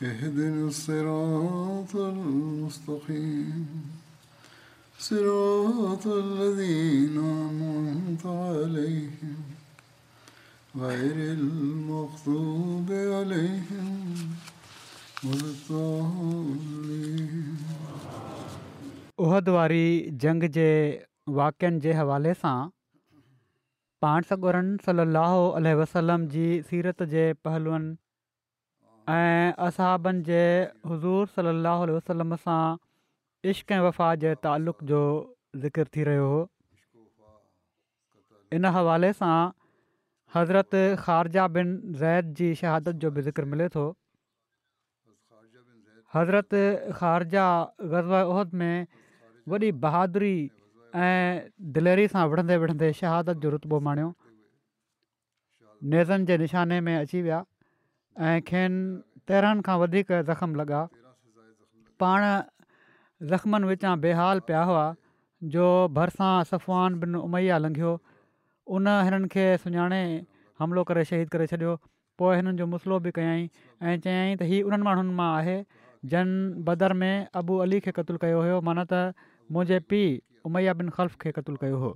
उहद वारी जंग जे वाक्यनि जे हवाले सां पाण सॻुरनि सलाहु वसलम जी सीरत जे पहलूअनि ऐं असहाबनि जे हज़ूर सली अलाहु वसलम सां इश्क ऐं वफ़ा जे तालुक़ु जो ज़िक्र थी रहियो हो इन हवाले सां हज़रत ख़ारजा बिन ज़ैद जी शहादत जो बि ज़िक्र मिले थो हज़रत ख़ारजा ग़ज़ उहद में वॾी बहादुरी ऐं दिलेरी सां विढ़ंदे विढ़ंदे शहादत जो रुतबो माणियो नेज़न जे निशाने में अची विया ऐं खेनि तेरहनि खां वधीक ज़ख़्म लॻा पाण ज़ख़्मनि विचां बेहाल पिया हुआ जो भरिसां सफ़वान बिन उमैया लंघियो उन हिननि खे सुञाणे हमिलो करे शहीद करे छॾियो पोइ हिननि जो मसलो बि कयाई ऐं चयाईं त हीअ उन्हनि माण्हुनि मां आहे जन बदर में अबू अली खे क़तुलु कयो हुयो माना त मुंहिंजे पीउ उमैया बिन ख़ल्फ़ खे क़लु कयो हो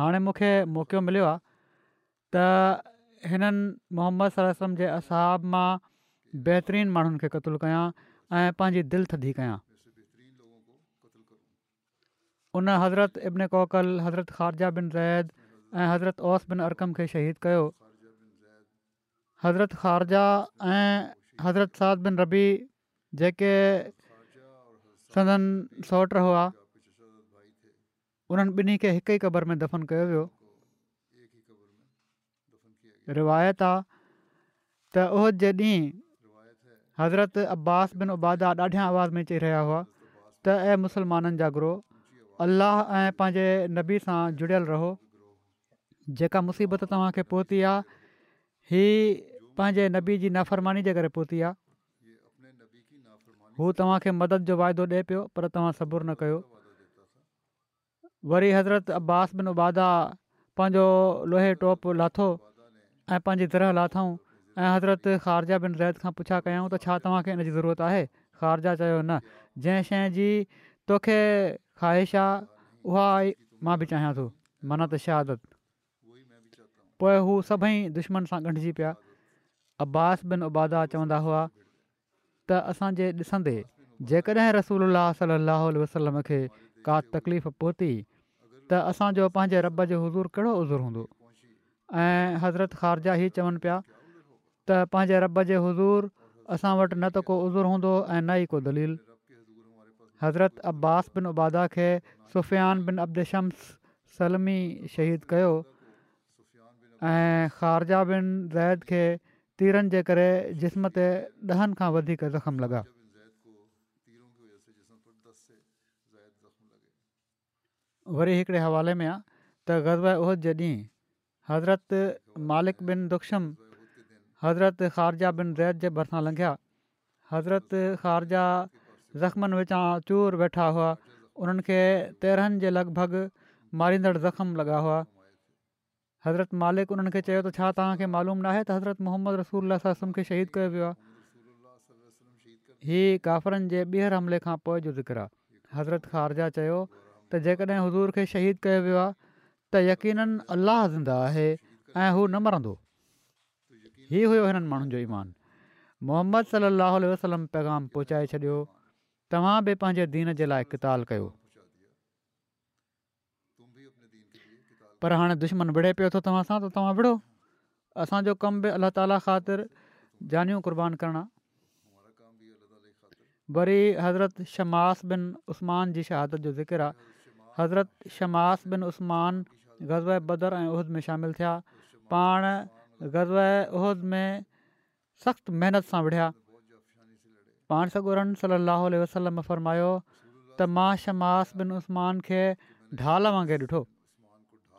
हाणे मूंखे मौक़ो मिलियो आहे हिननि मोहम्मद सलम जे असहाब मां बहितरीनु माण्हुनि खे क़तलु कया ऐं पंहिंजी दिलि थदी कयां उन हज़रत इब्न कोकल हज़रत ख़ारजा बिन ज़ैद ऐं हज़रत ओस बिन अर्कम खे शहीद कयो हज़रत ख़ारजा ऐं हज़रत साद बिन रबी जेके सदन सौट हुआ उन्हनि ॿिन्ही खे हिक ई क़बर में दफ़न कयो वियो रिवायत आहे त उहो जॾहिं हज़रत अब्बास बिन उबादा ॾाढियां आवाज़ में चई रहिया हुआ त ऐं मुसलमाननि जा गुरु अलाह ऐं पंहिंजे नबी सां जुड़ियल रहो जेका मुसीबत तव्हांखे पहुती आहे हीअ पंहिंजे नबी जी नाफ़रमानी जे करे पहुती आहे हू तव्हांखे मदद जो वाइदो ॾिए पियो पर तव्हां सबुरु न कयो वरी हज़रत अब्बास बिन उबादा पंहिंजो लोहे टोप लाथो ऐं पंहिंजी ज़रह लाथऊं ऐं हज़रत ख़ारजा बिन रैत खां पुछा कयूं त छा तव्हांखे हिन जी ज़रूरत आहे ख़ारजा चयो न जंहिं शइ जी तोखे ख़्वाहिश आहे उहा आई मां बि चाहियां थो मन त शहादत पोइ हू सभई दुश्मन सां ॻंढिजी पिया अब्बास बिन उबादा चवंदा हुआ त असांजे ॾिसंदे जेकॾहिं रसूल सलाहु वसलम खे का तकलीफ़ पहुती त असांजो पंहिंजे रब जो हज़ूर कहिड़ो हज़ूर हूंदो ऐं हज़रत ख़ारजा ई चवनि पिया त पंहिंजे रब जे हज़ूर असां वटि न त को उज़ूर हूंदो ऐं न ई को दलील हज़रत अब्बास बिन उबादा खे सुफ़ियान बिन अब्दशम्स सलमी शहीद कयो ऐं ख़ारजा बिन ज़ैद खे तीरनि जे करे जिस्म ते ॾहनि खां वधीक ज़ख़्मु लॻा वरी हिकिड़े हवाले में आहे त ग़ज़बद जे ॾींहुं हज़रत मालिक बिन दुखम हज़रत ख़ारजा बिन ज़ैद जे भरिसां लंघिया हज़रत ख़ारजा ज़ख़्मनि विचां चूर वेठा हुआ उन्हनि खे तेरहनि जे लॻभॻि मारींदड़ ज़ख़्म लॻा हुआ हज़रत मालिक उन्हनि खे चयो त छा तव्हांखे मालूम न आहे त हज़रत मोहम्मद रसूल अल खे शहीद कयो वियो आहे हीअ काफ़िरनि जे ॿीहर हमले खां पोइ जो ज़िक्र हज़रत ख़ारजा चयो त जेकॾहिं हुज़ूर खे शहीद कयो वियो आहे त यकीन अलाह ज़िंदा आहे ऐं हू न मरंदो हीउ हुयो हिननि माण्हुनि जो ईमान मोहम्मद सलाहु पैगाम पहुचाए छॾियो तव्हां बि पंहिंजे दीन जे लाइ कताल कयो पर हाणे दुश्मन विड़े पियो थो तव्हां सां त तव्हां विड़ो असांजो कमु बि अलाह ताला ख़ातिर जानियूं कुर्बान करणु वरी हज़रत शमास उस्मान जी शहादत जो ज़िक्र आहे हज़रत शमास उस्मान गज़ब बदर ऐं उहिद में शामिलु پان पाण ग़ज़ब उहिद में सख़्तु महिनत सां विढ़िया شماس بن عثمان वसलम फरमायो त मां رسول ॿिनि उस्मान खे ढाल وسلم ॾिठो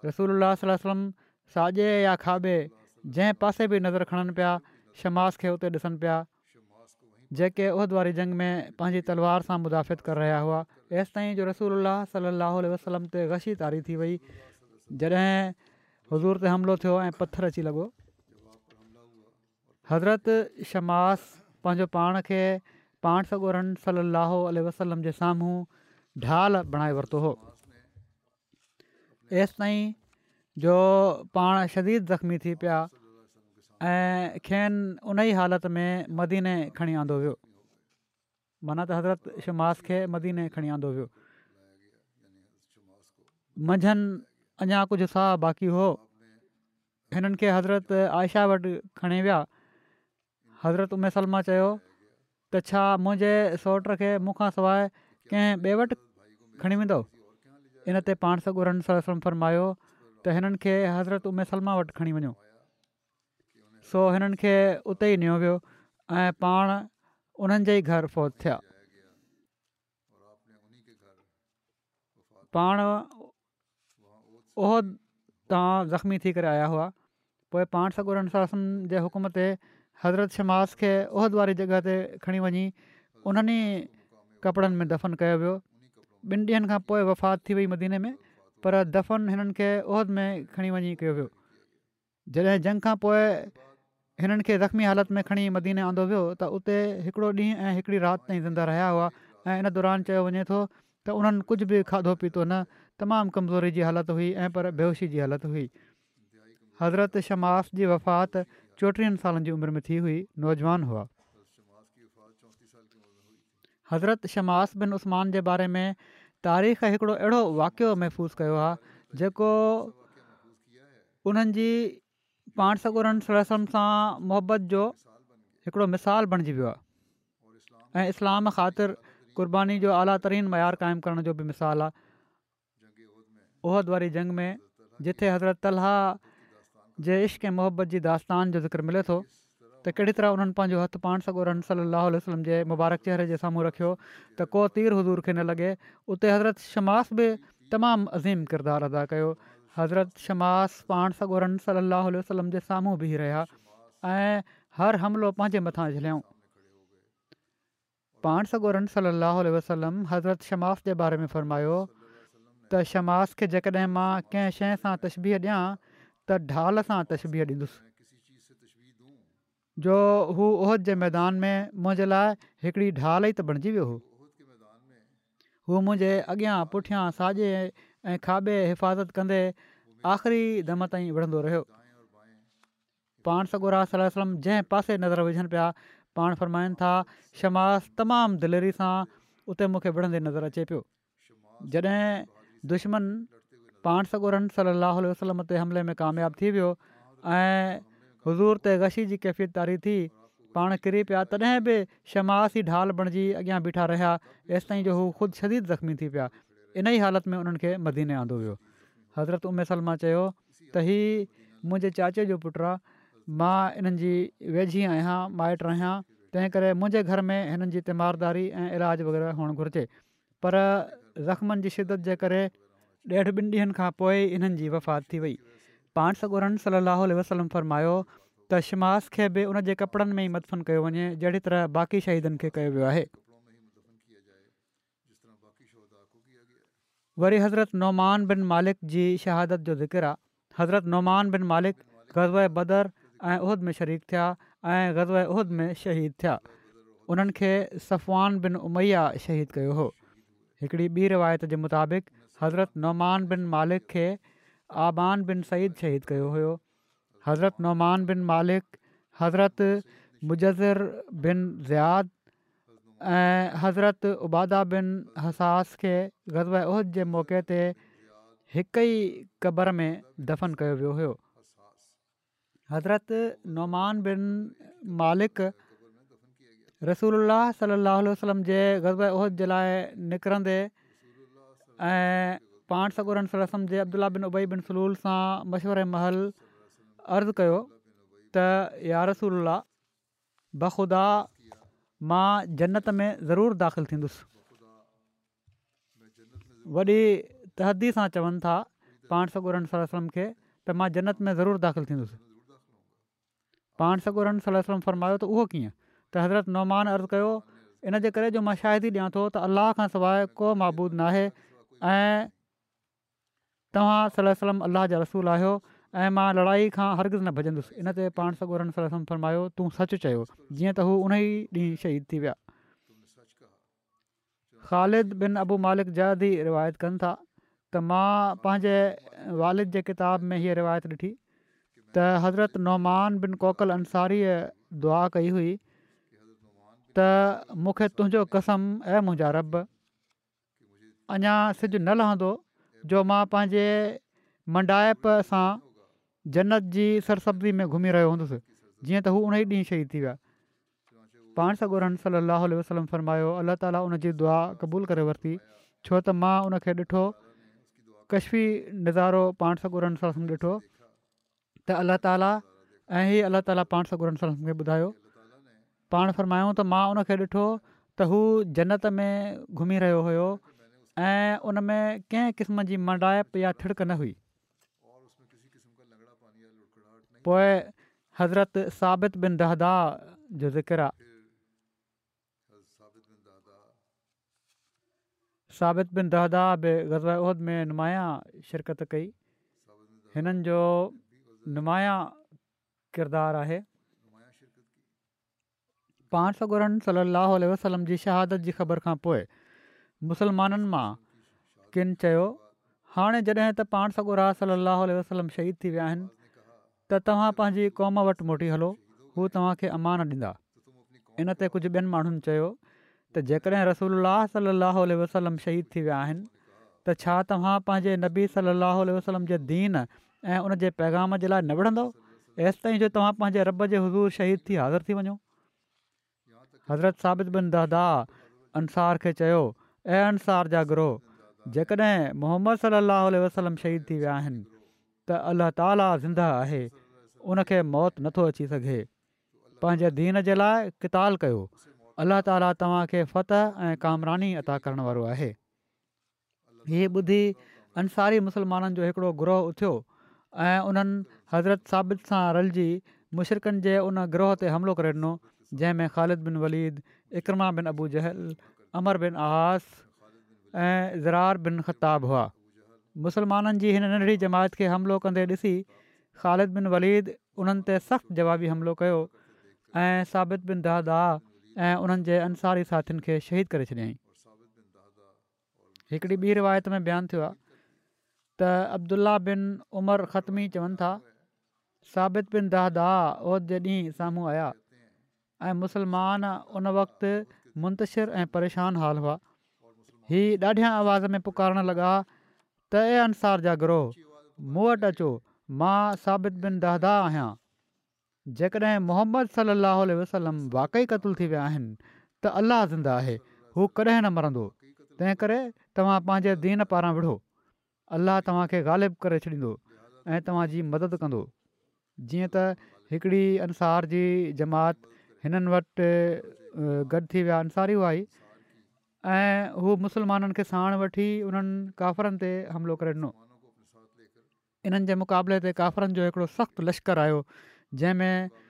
रसूल अलाह वसलम साॼे या نظر जंहिं पासे شماس नज़र खणनि पिया शमास खे عہد ॾिसनि جنگ जेके उहिद تلوار जंग में کر तलवार सां मुदाफ़ित करे جو رسول एसिताईं जो रसूल सलाहु وسلم ते ग़शी तारी थी वई जॾहिं हुज़ूर ते हमिलो थियो ऐं पथरु अची लॻो हज़रत शमास पंहिंजो पाण खे पाण सां सलाहु वसलम जे साम्हूं ढाल बणाए वरितो हुओ एसि ताईं जो पाण शदीद ज़ख़्मी थी पिया ऐं खेनि उन ई हालति में मदीने खणी आंदो वियो माना त हज़रत शमास खे मदीने खणी आंदो वियो मंझंदि अञा कुझु साहु बाक़ी हुओ हिननि खे हज़रत आयशा वटि खणी विया हज़रत उमलमा चयो त छा मुंहिंजे सौट खे मूंखां सवाइ कंहिं ॿिए वटि खणी वेंदो इन ते पाण सॻु सर सरमायो त हिननि खे हज़रत उमलमा वटि खणी वञो सो हिननि खे उते ई ॾिनो वियो ऐं पाण उन्हनि जे ई घर फ़ौत थिया पाण उहिद तां ज़ख़्मी थी करे आया हुआ पोइ पाण सॻोरसासनि जे हुकूमते हज़रत शमास खे उहिहिद वारी जॻह ते खणी वञी उन्हनि कपिड़नि में दफ़न कयो वियो ॿिनि ॾींहनि खां पोइ वफ़ात थी वई मदीने में पर दफ़न हिननि खे उहिद में खणी वञी कयो वियो जॾहिं जंग खां पोइ हिननि खे ज़ख़्मी हालति में खणी मदीने आंदो वियो त उते हिकिड़ो ॾींहुं ऐं हिकिड़ी राति ताईं धंधा रहिया हुआ ऐं इन दौरान चयो वञे थो त उन्हनि कुझु बि खाधो पीतो न तमामु कमज़ोरी जी हालति हुई ऐं पर बेहोशी जी हालति हुई हज़रत शमास जी वफ़ात चोटीहनि सालनि जी उमिरि में थी हुई नौजवान हुआ हज़रत शमास बिन उसमान जे बारे में तारीख़ हिकिड़ो अहिड़ो वाक़ियो महफ़ूज़ कयो आहे जेको उन्हनि जी पाण सगुरनि ससनि सां मुहबत जो हिकिड़ो मिसालु बणिजी वियो आहे ऐं इस्लाम ख़ातिर क़ुर्बानी जो आला तरीन मयारु क़ाइमु करण जो बि मिसालु आहे उहिद वारी जंग में जिथे हज़रत तलहा जे इश्क ऐं मुहबत जी दास्तान जो ज़िकिर मिले थो त कहिड़ी तरह उन्हनि पंहिंजो हथु पाण सॻो रम सलाहु वसलम जे मुबारक चहिरे जे साम्हूं रखियो त को तीर हज़ूर खे न लॻे उते हज़रत शमास बि तमामु अज़ीम किरदारु अदा कयो हज़रत शमास पाण सॻो रम सलाहु वसलम जे साम्हूं बि रहिया ऐं हर हमिलो पंहिंजे मथां जिलियऊं पाण सॻो सलाहु वसलम हज़रत शमास जे बारे में फ़र्मायो त शमास खे जेकॾहिं मां कंहिं शइ सां तशबीह ॾियां त ढाल सां तशबीअ ॾींदुसि जो हू ओहद जे मैदान में मुंहिंजे लाइ हिकिड़ी ढाल ई त बणिजी वियो हो हू मुंहिंजे अॻियां पुठियां साॼे ऐं खाॿे हिफ़ाज़त कंदे आख़िरी दम ताईं विढ़ंदो रहियो पाण सगोर आहे जंहिं पासे नज़र विझनि पिया पाण फरमाइनि था शमास तमामु दिलेरी सां उते मूंखे विढ़ंदे नज़र अचे पियो जॾहिं दुश्मन पाण सॻोरन सली अलाह वसलम ते हमले में कामयाबु थी वियो ऐं हुज़ूर त गशी जी कैफ़ियत तारी थी पाण किरी पिया तॾहिं बि शमास ई ढाल बणिजी अॻियां बीठा रहिया तेसि ताईं जो हू ख़ुदि शदीद ज़ख़्मी थी पिया इन ई हालति में उन्हनि खे मदीने आंदो वियो हज़रत उमिर सलमा चयो त ही मुंहिंजे चाचे जो पुटु आहे मां इन्हनि जी वेझी आहियां माइटु रहियां तंहिं घर में हिननि जी तीमारदारी ऐं इलाजु वग़ैरह हुअणु घुरिजे पर ज़ख़्मनि जी शिदत जे करे ॾेढ ॿिनि ॾींहंनि खां पोइ इन्हनि जी वफ़ात थी वई पाण सगुरनि सलाह वसलम फ़रमायो त शिमास खे बि उन जे कपिड़नि में ई मदफ़न कयो वञे जहिड़ी तरह बाक़ी शहीदनि खे कयो वियो आहे वरी हज़रत नौमान बिन मालिक जी शहादत जो ज़िक्र आहे हज़रत नौमान बिन मालिक ग़ज़ बदर ऐं उहद में शरीक थिया ऐं ग़ज़ उहिद में शहीद थिया उन्हनि खे सफ़वान बिन उमैया शहीद कयो हो हिकिड़ी ॿी रिवायत जे मुताबिक़ हज़रत नौमान बिन मालिक खे आबान बिन सईद शहीद कयो हुयो हज़रत नौमान बिन मालिक हज़रत मुजज़र बिन ज़ियाद ऐं हज़रत उबादा बिन हसास खे ग़ज़बद जे मौक़े ते हिक ई क़बर में दफ़न कयो वियो हुयो हज़रति नौमान बिन मालिक रसूल सलाहु वसलम जे ग़ज़बद जे लाइ निकिरंदे ऐं पान सकोरन सलम जे अब्दुला बिन उबई बिन सलूल सां मशवरे महल अर्ज़ु कयो त या रसूल बख़ुदा मां जन्नत में ज़रूरु दाख़िलु थींदुसि वॾी तहदी सां चवनि था पान सकोर सलम खे त मां जन्नत में ज़रूरु दाख़िलु थींदुसि पान सकोरन सलो वलम फरमायो त उहो कीअं त हज़रत नौमान अर्ज़ु कयो इनजे करे जो मां शायदि ई ॾियां थो त अलाह खां सवाइ को माबूदु न आहे ऐं तव्हां सलम अलाह जा रसूल आहियो ऐं मां लड़ाई खां हरगिज़ न भॼंदुसि इन ते पाण सगुरनि सला सलम फरमायो तूं सचु चयो जीअं त हू उन ई ॾींहुं शहीद थी विया ख़ालिद बिन अबू मालिक जदी रिवायत कनि था त मां पंहिंजे वालिद जे किताब में हीअ रिवायत ॾिठी त हज़रत नौमान बिन कोकल अंसारी दुआ कई हुई त मूंखे तुंहिंजो कसम ऐं मुंहिंजा रब अञा सिज न लहंदो जो मां पंहिंजे मंडाइप सां जन्नत जी सरसब्ज़ी में घुमी रहियो हूंदुसि जीअं त हू उण ई ॾींहुं शहीद थी विया पाण सागुरम सलाहु वसलम फरमायो अलाह ताला उन जी दुआ क़बूल करे वरिती छो त मां उनखे ॾिठो कश्मी नज़ारो पाण सॻो ॾिठो त अल्ला ताला ऐं ई अलाह ताला पाण सॻो ॿुधायो पाण फ़रमायूं त मां उनखे ॾिठो त हू जनत में घुमी रहियो हुयो ऐं उन में कंहिं क़िस्म जी मंडाइप या थिड़क न हुई पोइ हज़रत साबित बिन दहदा जो ज़िकिर आहे साबित बिन दहदा बि गज़ में नुमाया शिरकत कई हिननि जो नुमाया किरदारु आहे पाण सॻोरन सलाहु उल वसलम जी शहादत जी ख़बर खां पोइ मुस्लमाननि मां किन चयो हाणे जॾहिं त पाण सॻुरा सलाहु वसलम शहीद थी विया आहिनि त तव्हां पंहिंजी क़ौम वटि मोटी हलो हू तव्हांखे अमान ॾींदा इन ते कुझु ॿियनि माण्हुनि चयो त जेकॾहिं रसोला सलाहु वसलम शहीद थी विया आहिनि त छा तव्हां पंहिंजे नबी वसलम जे दीन ऐं उन पैगाम जे लाइ न विढ़ंदो एसि ताईं जो तव्हां पंहिंजे रब जे हज़ूर शहीद थी हाज़िर थी वञो हज़रत साबित बिन दहदा अंसार खे चयो ऐं अंसार जा ग्रोह जेकॾहिं मोहम्मद सलाहु वसलम शहीद थी विया आहिनि त अल्ल्ह ताला ज़िंदह आहे उनखे मौति नथो अची सघे पंहिंजे दीन जे लाइ किताब कयो अलाह ताला तव्हांखे फत ऐं कामरानी अता करण वारो आहे हीअ ॿुधी अंसारी मुस्लमाननि जो हिकिड़ो ग्रोह उथियो ऐं उन्हनि हज़रत साबित सां रलिजी मुशरकनि जे उन ग्रोह ते हमिलो करे ॾिनो जंहिंमें ख़ालिद बिन वलीद इकरमा बिन अबूजहल अमर बिन अहाश ऐं ज़रार बिन ख़ताबु हुआ मुसलमाननि जी हिन नंढड़ी जमायत खे हमिलो कंदे ॾिसी ख़ालिद बिन वलीद उन्हनि ते سخت जवाबी हमिलो कयो बिन दहदाह ऐं उन्हनि अंसारी साथियुनि खे शहीद करे छॾियाईं हिकिड़ी ॿी रिवायत में बयानु थियो त अब्दुल्ला बिन उमर ख़तमी चवनि था साबित बिन दहदा जे ॾींहुं साम्हूं आया ऐं मुसलमान उन वक़्ति मुंतशिर ऐं परेशान हाल हुआ हीअ ॾाढियां आवाज़ में पुकारणु लॻा त ए अंसार जा ग्रोह मूं वटि अचो मां साबित बिन दहदा आहियां जेकॾहिं मोहम्मद सलाह वसलम वाक़ई क़तलु थी विया आहिनि त अलाह ज़िंदा आहे हू कॾहिं न मरंदो तंहिं करे तव्हां पंहिंजे दीन पारां विढ़ो अलाह तव्हांखे ग़ालिबु करे छॾींदो ऐं तव्हांजी मदद कंदो जीअं त हिकिड़ी अंसार जी जमात हिननि वटि गॾु थी विया अंसारी आई ऐं हू मुसलमाननि खे साण वठी उन्हनि काफ़िरनि ते हमिलो करे ॾिनो इन्हनि जे मुक़ाबले ते काफ़रनि जो हिकिड़ो सख़्तु लश्कर आयो जंहिंमें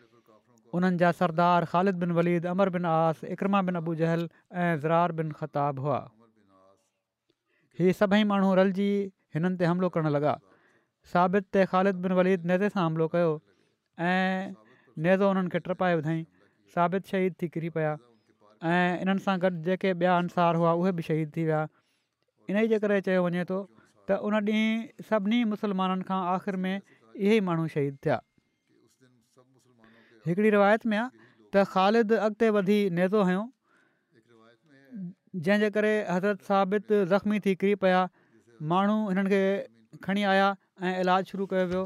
उन्हनि जा सरदार ख़ालिद बिन वलीद अमर बिन आस इकरमा बिन अबू जहल ऐं ज़रार बिन ख़ताब हुआ हीअ सभई माण्हू रलिजी हिननि ते हमिलो करणु लॻा साबित ते ख़ालिद बिन वलीद नेज़े सां हमिलो कयो ऐं नेज़ो हुननि खे टिपाए ॿधईं साबित शहीद थी किरी पिया ऐं इन्हनि सां गॾु जेके ॿिया अनुसार हुआ उहे बि शहीद थी विया इन जे करे चयो वञे थो त उन ॾींहुं सभिनी मुसलमाननि खां आख़िर में इहे ई माण्हू शहीद थिया हिकिड़ी रिवायत में आहे त ख़ालिद अॻिते वधी नेदो हुयो जंहिंजे करे हज़रत साबित ज़ख़्मी थी किरी पिया माण्हू हिननि खे खणी आया इलाज शुरू कयो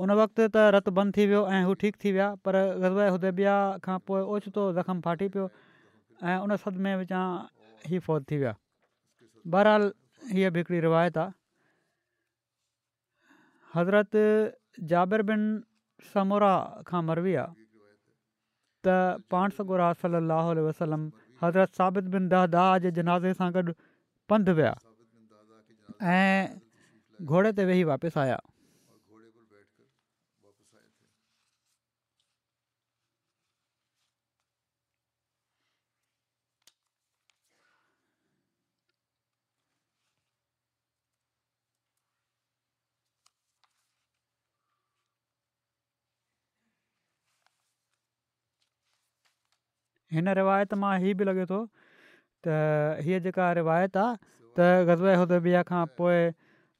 उन वक़्तु त रतु बंदि थी वियो ऐं हू ठीकु थी विया पर गज़ब उदेबिया खां पोइ ओचितो ज़ख़्मु फाटी पियो ऐं उन सदि में विचां हीउ फौत थी विया बहरहाल हीअ बि हिकिड़ी रिवायत आहे हज़रत जाबिर बिन समोरा खां मरवी आहे त पाण सॻोरा सलाहु वसलम हज़रत साबित बिन दह जे जनाज़े सां गॾु पंधु विया ऐं घोड़े ते वेही वापसि आया हिन रिवायत मां हीउ बि लॻे थो त हीअ जेका रिवायत आहे त ग़ज़े हुदबिया खां पोइ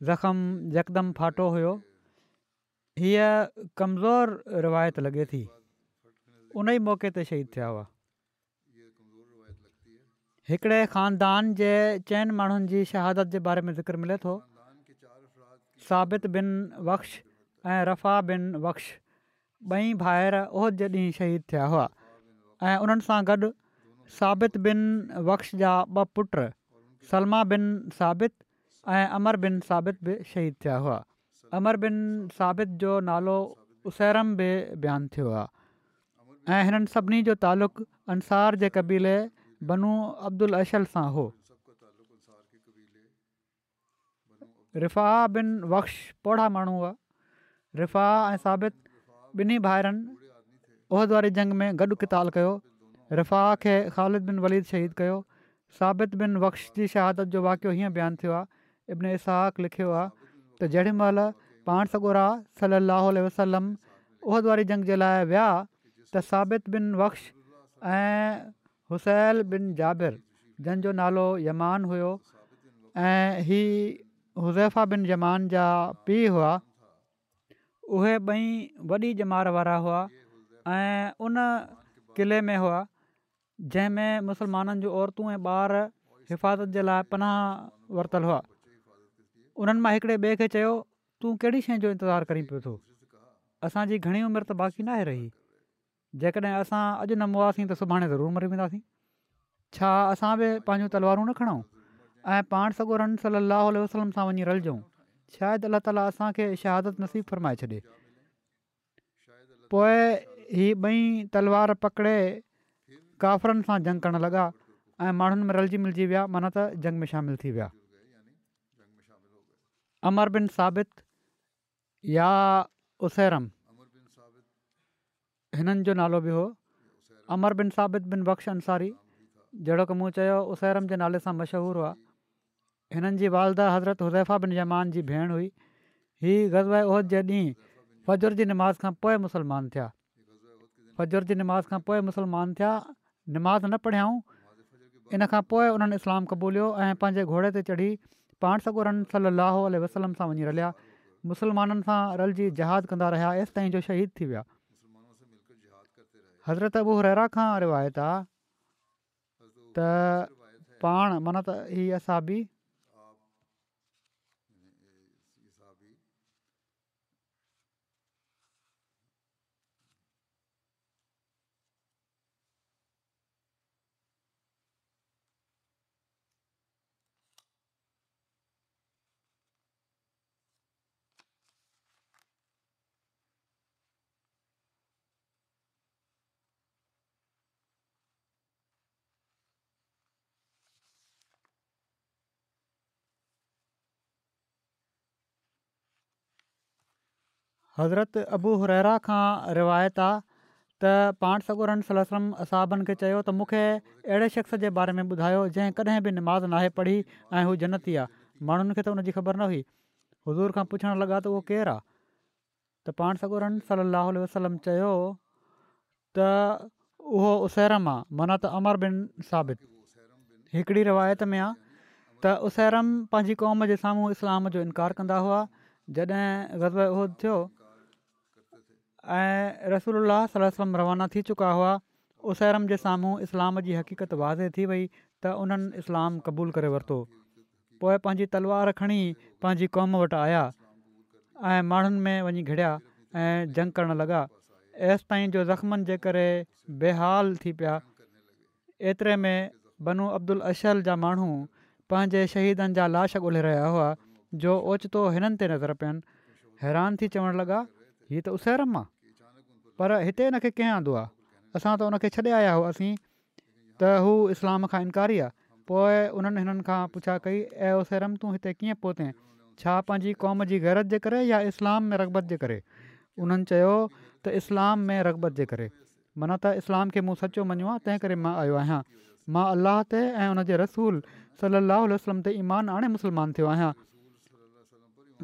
ज़ख़्मु यकदमि फाटो हुओ हीअ कमज़ोर रिवायत लॻे थी उन ई मौक़े ते शहीद थिया हुआ हिकिड़े खानदान जे चइनि माण्हुनि जी शहादत जे बारे में ज़िक्र मिले थो साबित बिन बख़्श ऐं रफ़ा बिन बख़्श ॿई भाहिरि उहो जे ॾींहुं शहीद थिया हुआ ऐं उन्हनि सां गॾु साबित बिन वक्ष जा ॿ पुट सलमा बिन साबित ऐं अमर बिन साबित बि शहीद थिया हुआ अमर बिन साबित जो नालो उसैरम बि बयानु थियो आहे ऐं हिननि सभिनी जो तालुक़ु अंसार जे क़बीले बनू अब्दुल अशल सां हो रिफ़ा बिन वक्श पोढ़ा माण्हू हुआ रिफ़ा ऐं साबित ॿिन्ही भाइरनि उहिद वारी जंग में गॾु किताल कयो रिफ़ा खे ख़ालिद बिन वलीद शहीद कयो साबित बिन बक्श जी शहादत जो वाक़ियो हीअं बयानु थियो आहे इब्न इसहक़ लिखियो आहे त जेॾीमहिल पाण सॻोरा सली वसलम उहिद वारे जंग जे लाइ विया त साबित बिन बक्श ऐं हुसैल बिन जाबिर जंहिंजो नालो यमान हुयो ऐं ही हुज़ैफा बिन यमान जा पीउ हुआ उहे ॿई वॾी जमार वारा हुआ ऐं उन क़िले में हुआ जंहिंमें मुस्लमाननि जूं औरतूं ऐं ॿार हिफ़ाज़त जे लाइ पनाह वरितलु हुआ उन्हनि मां हिकिड़े ॿिए खे चयो तूं कहिड़ी शइ जो इंतज़ारु करीं पियो थो असांजी घणी उमिरि त बाक़ी नाहे रही जेकॾहिं असां अॼु न मुआासीं त सुभाणे ज़रूरु मरी वेंदासीं छा असां बि पंहिंजूं तलवारूं न खणूं ऐं पाण सॻो रन वसलम सां वञी रलजऊं शायदि अलाह ताला असांखे शहादत नसीबु फरमाए छॾे हीअ ॿई तलवार पकिड़े काफ़रनि सां जंग करणु लॻा ऐं माण्हुनि में रलजी मिलिजी विया माना त जंग में शामिलु थी विया अमर बिन साबित या उसेरमरित हिननि जो नालो बि हो अमर बिन साबित बिन बख़्श अंसारी जहिड़ो की मूं चयो उसेरम जे नाले सां मशहूरु हुआ हिननि जी वालदा हज़रत हुज़ैफा बिन जमान जी भेण हुई हीअ गज़ब उहद जे ॾींहुं फजर जी नमाज़ खां पोइ मुस्लमान थिया फजर जी नमाज़ खां पोइ मुसलमान थिया नमाज़ न पढ़ियाऊं इन खां पोइ उन्हनि इस्लाम क़बूलियो ऐं पंहिंजे घोड़े ते चढ़ी पाण सॻो रन सली वसलम सां वञी रलिया मुसलमाननि सां रल जी जहाज़ कंदा रहिया एसि ताईं जो शहीद थी विया हज़रत अबू हरेरा खां रिवायत आहे त पाण माना त ई असां हज़रत अबू हुरा खां रिवायत आहे त पाण सगोरन सलम असाहबनि खे चयो त मूंखे अहिड़े शख़्स जे बारे में ॿुधायो जंहिं कॾहिं बि निमाज़ नाहे पढ़ी ऐं हू जन्नती आहे माण्हुनि खे त हुन ख़बर न हुई हज़ूर खां पुछणु लॻा त उहो केरु आहे त पाण सगोरन सलाहु वसलम चयो त उहो उसेरम आहे मना त अमर बिन साबित हिकिड़ी रिवायत में आहे त उसेरम पंहिंजी क़ौम जे साम्हूं इस्लाम जो इनकार कंदा हुआ जॾहिं ग़ज़ब उहो थियो ऐं रसूल सलम रवाना थी चुका हुआ उसैरम जे साम्हूं इस्लाम जी हक़ीक़त वाज़े थी वई त उन्हनि इस्लाम क़बूलु करे वरितो पोइ पंहिंजी तलवार खणी पंहिंजी क़ौम वटि आया ऐं माण्हुनि में वञी घिड़िया ऐं जंग करणु लॻा एसि ताईं जो ज़ख़्मनि जे करे बेहाल थी पिया एतिरे में बनू अब्दुल अशल जा माण्हू पंहिंजे शहीदनि जा लाश ॻोल्हे रहिया हुआ जो ओचितो हिननि ते नज़र पियनि हैरान थी चवणु लॻा हीअ त उसेरम आहे पर हिते हिन खे कंहिं आंदो आहे असां त उनखे छॾे आया हुआसीं त हू इस्लाम खां इनकारी आहे पोइ उन्हनि हिननि खां पुछा कई ऐं उसेरम तूं हिते कीअं पहुते छा पंहिंजी क़ौम जी गैरत जे करे या इस्लाम में रगबत जे करे उन्हनि चयो त इस्लाम में रगबत जे करे माना त इस्लाम खे मूं सचो मञियो आहे तंहिं करे मां आयो आहियां मां अलाह ते ऐं उन जे रसूल सल वसलम ते ईमान आणे मुस्लमान थियो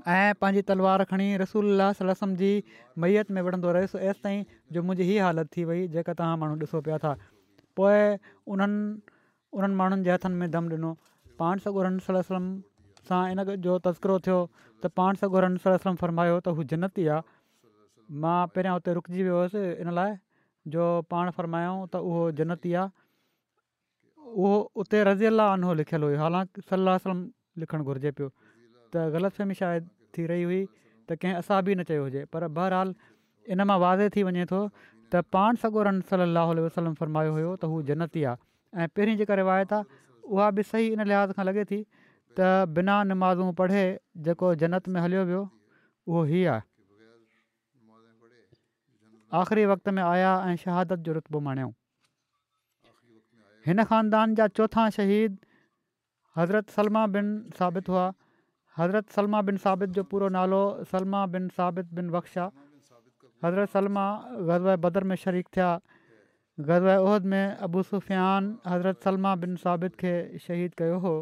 ऐं पंहिंजी तलवार खणी रसूल सलम जी मैअत में वढ़ंदो रहियुसि ऐसि ताईं जो मुंहिंजी हीअ हालत थी वई जेका तव्हां माण्हू ॾिसो पिया था पोइ उन्हनि उन्हनि माण्हुनि जे हथनि में दम ॾिनो पाण सगोरन सलम सां इन जो तस्करो थियो त पाण सगोरन सलमम फ़रमायो त हू जन्नती आहे मां पहिरियां हुते रुकिजी वियो हुयुसि इन लाइ जो पाण फ़रमायो त उहो जन्नती आहे उहो उते रज़ी अलाह आनो लिखियलु हुयो हालांकि सलोसलम लिखणु घुरिजे पियो त ग़लति फ़हमी शाए थी रही हुई त कंहिं असां बि न चयो हुजे पर बहरहाल इन मां वाज़े थी वञे थो त पाण सॻोरन सली वसलम फरमायो हुयो त हू जनत ई आहे ऐं पहिरीं जेका रिवायत आहे उहा बि सही इन लिहाज़ खां लॻे थी त बिना नमाज़ूं पढ़े जेको जनत में हलियो वियो उहो ई आहे आख़िरी वक़्त में आया ऐं शहादत जो रुतबो माणियऊं हिन ख़ानदान जा चोथा शहीद हज़रत सलमा बिन साबित हुआ حضرت سلمہ بن ثابت جو پورو نالو سلمہ بن ثابت بن بخشہ حضرت سلمہ غزوہ بدر میں شریک تھا غزوہ احد میں ابو سفیان حضرت سلمہ بن ثابت کے شہید کيو هو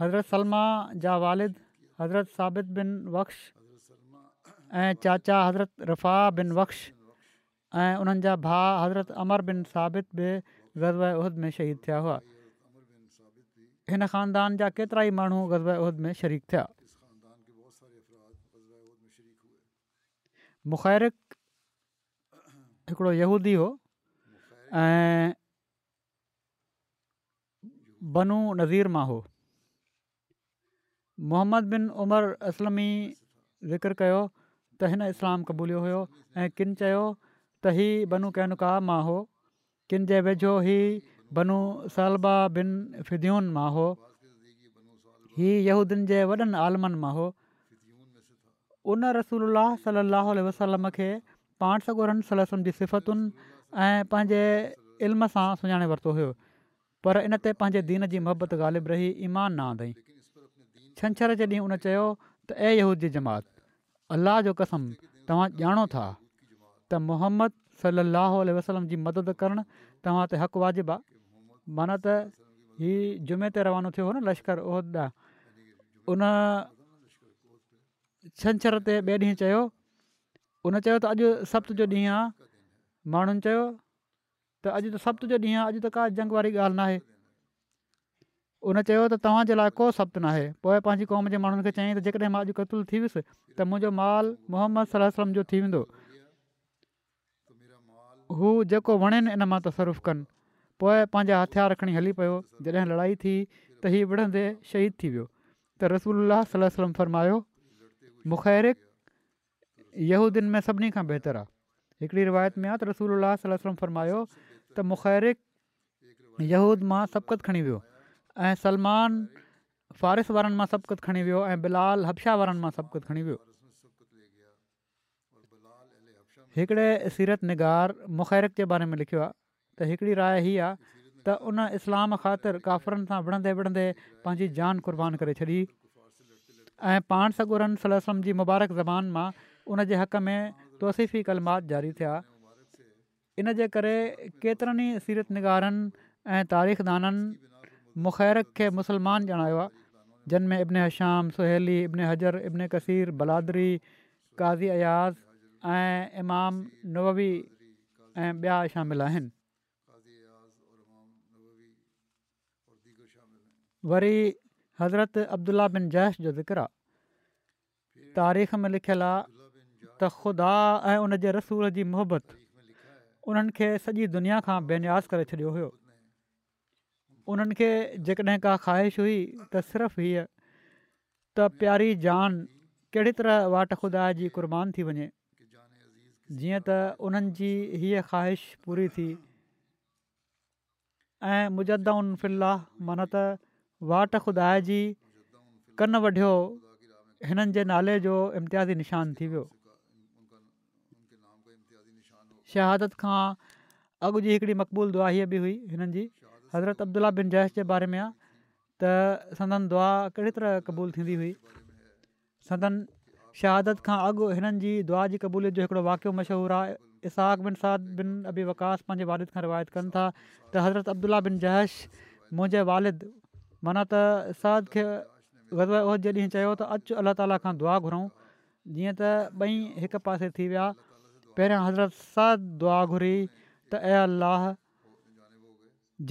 حضرت سلمہ جا والد حضرت ثابت بن وقش ا چاچا حضرت رفا بن وقش ا جا بھا حضرت عمر بن ثابت بے غزوہ احد میں شہید تھیا ہوا हिन ख़ानदान जा केतिरा ई माण्हू गज़ब उहिद में शरीक थिया मुखरिक हिकिड़ो यूदी हो ऐं बनू नज़ीर मां हो मोहम्मद बिन उमर असलमी ज़िक्र कयो त हिन इस्लाम क़बूलियो हुयो ऐं किन चयो त हीउ बनू कैनुका मां हो किन जे वेझो ई बनू सालबा बिन फिदियुनि मां हो हीअ यहूदियुनि जे वॾनि आलमनि मां हो उन रसूल सलाहु वसलम खे पाण सगुरनि सला वसलम जी सिफ़तुनि ऐं पंहिंजे इल्म सां सुञाणे वरितो हुयो पर इन ते पंहिंजे दीन जी मुहबत ग़ालिबु रही ईमान न आदईं छंछर जे ॾींहुं उन चयो त यहूद जी जमात अलाह जो कसम तव्हां ॼाणो था त मोहम्मद सलाहु वसलम जी मदद करणु तव्हां ते हक़ु वाजिबु आहे माना त हीउ जुमे ते रवानो थियो हो न लश्कर उहिदा उन छंछर ते ॿिए ॾींहुं चयो उन चयो त अॼु सप्त जो ॾींहुं आहे माण्हुनि चयो त अॼु त सप्त जो ॾींहुं आहे अॼु त का जंग वारी ॻाल्हि न आहे उन चयो त तव्हांजे लाइ को सप्त न आहे पोइ पंहिंजी क़ौम जे माण्हुनि खे चयईं त जेकॾहिं मां अॼु क़तलु थी वियुसि त मुंहिंजो माल मोहम्मद सलम जो थी वेंदो हू जेको वणेनि इन मां तसरुफ़ कनि पोइ पंहिंजा हथियार खणी हली पियो जॾहिं लड़ाई थी त हीअ विढ़ंदे शहीद थी वियो त रसूल अल्ला सलो सलम फ़रमायो मुखैरिकूदियुनि में सभिनी खां बहितरु आहे हिकिड़ी रिवायत में आहे त रसूल अल सलम फ़रमायो त मुखर यहूद मां सबकतु खणी वियो ऐं सलमान फ़ारिस वारनि मां सबक़तु खणी वियो ऐं बिलाल हब्शा वारनि मां सबकतु खणी वियो हिकिड़े सीरत निगार मुखैरिक जे बारे में लिखियो आहे त हिकिड़ी राइ हीअ आहे त उन इस्लाम ख़ातिर काफ़िरनि सां विढ़ंदे विढ़ंदे पंहिंजी जान कुर्बान करे छॾी ऐं पाण सगुरनि सलम जी मुबारक ज़ॿान मां उन जे हक़ में तौसीफ़ी कलमात जारी थिया इन जे करे केतिरनि ई सीरत निगारनि ऐं तारीख़ दाननि खे मुस्लमान ॼाणायो आहे जिन में इब्न हशाम सु इब्न हजर इब्न कसीर बलादरी क़ाज़ी अयाज़ ऐं इमाम नवी ऐं ॿिया शामिलु आहिनि वरी हज़रत अब्दुला बिन जैश जो ज़िक्र आहे तारीख़ में लिखियलु आहे त ख़ुदा ऐं उन जे रसूल जी मुहबतु उन्हनि खे सॼी दुनिया खां बेनियाज़ करे छॾियो हुयो उन्हनि खे जेकॾहिं का ख़्वाहिश हुई त सिर्फ़ु हीअ त प्यारी जान कहिड़ी तरह वाट ख़ुदा जी कुर्बान थी वञे जीअं त उन्हनि जी हीअ ख़्वाहिश पूरी थी ऐं मुजदान फिल्ला माना त वाट ख़ुदा जी कन वढियो हिननि जे नाले जो इम्तियाज़ी निशान थी वियो शहादत खां अॻु जी हिकिड़ी मक़बूल दुआ बि हुई हिननि जी हज़रत अब्दुला बिन जैश जे बारे में आहे त सदन दुआ कहिड़ी तरह क़बूलु थींदी हुई सदन शहादत खां अॻु हिननि जी दुआ जी क़बूलियत जो हिकिड़ो वाक़ियो मशहूरु आहे बिन साद बिन अबी वकास पंहिंजे वारिद खां रिवायत कनि था त हज़रत अब्दुल्ला बिन जैश मुंहिंजे वालिद माना त साद खे ॾींहुं चयो त अचु अलाह ताला खां दुआ घुरऊं जीअं त ॿई हिकु पासे थी विया पहिरियां हज़रत साद दुआ घुरी त अाह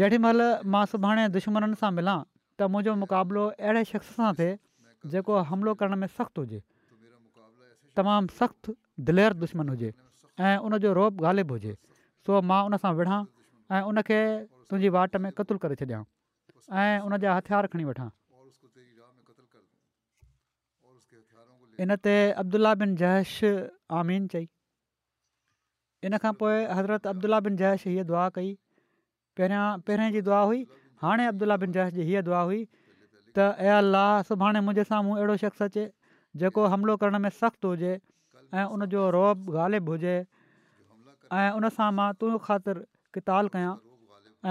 जेॾीमहिल मां सुभाणे दुश्मननि सां मिलां त मुंहिंजो मुक़ाबिलो अहिड़े शख़्स सां थिए जेको हमिलो करण में सख़्तु हुजे तमामु सख़्तु दिलेर दुश्मन हुजे ऐं उनजो रोब ग़ालिबु हुजे सो मां उन सां विढ़ा ऐं उन तुंहिंजी वाट में क़तूल करे छॾियां ऐं उन जा हथियार खणी वठां इन ते अब्दुल्ल्ल्ल्ल्ला बिन जैश आमीन चई इन खां पोइ हज़रत अब्दुला बिन जैश हीअ दुआ कई पहिरियां पहिरें जी दुआ हुई हाणे अब्दुल्ल्ला बिन जैश जी हीअ दुआ हुई त अा सुभाणे मुंहिंजे साम्हूं अहिड़ो शख़्स अचे जेको हमिलो करण में सख़्तु हुजे ऐं उनजो रोब ग़ालिबु हुजे ऐं उनसां मां तूं ख़ातिर किताल कयां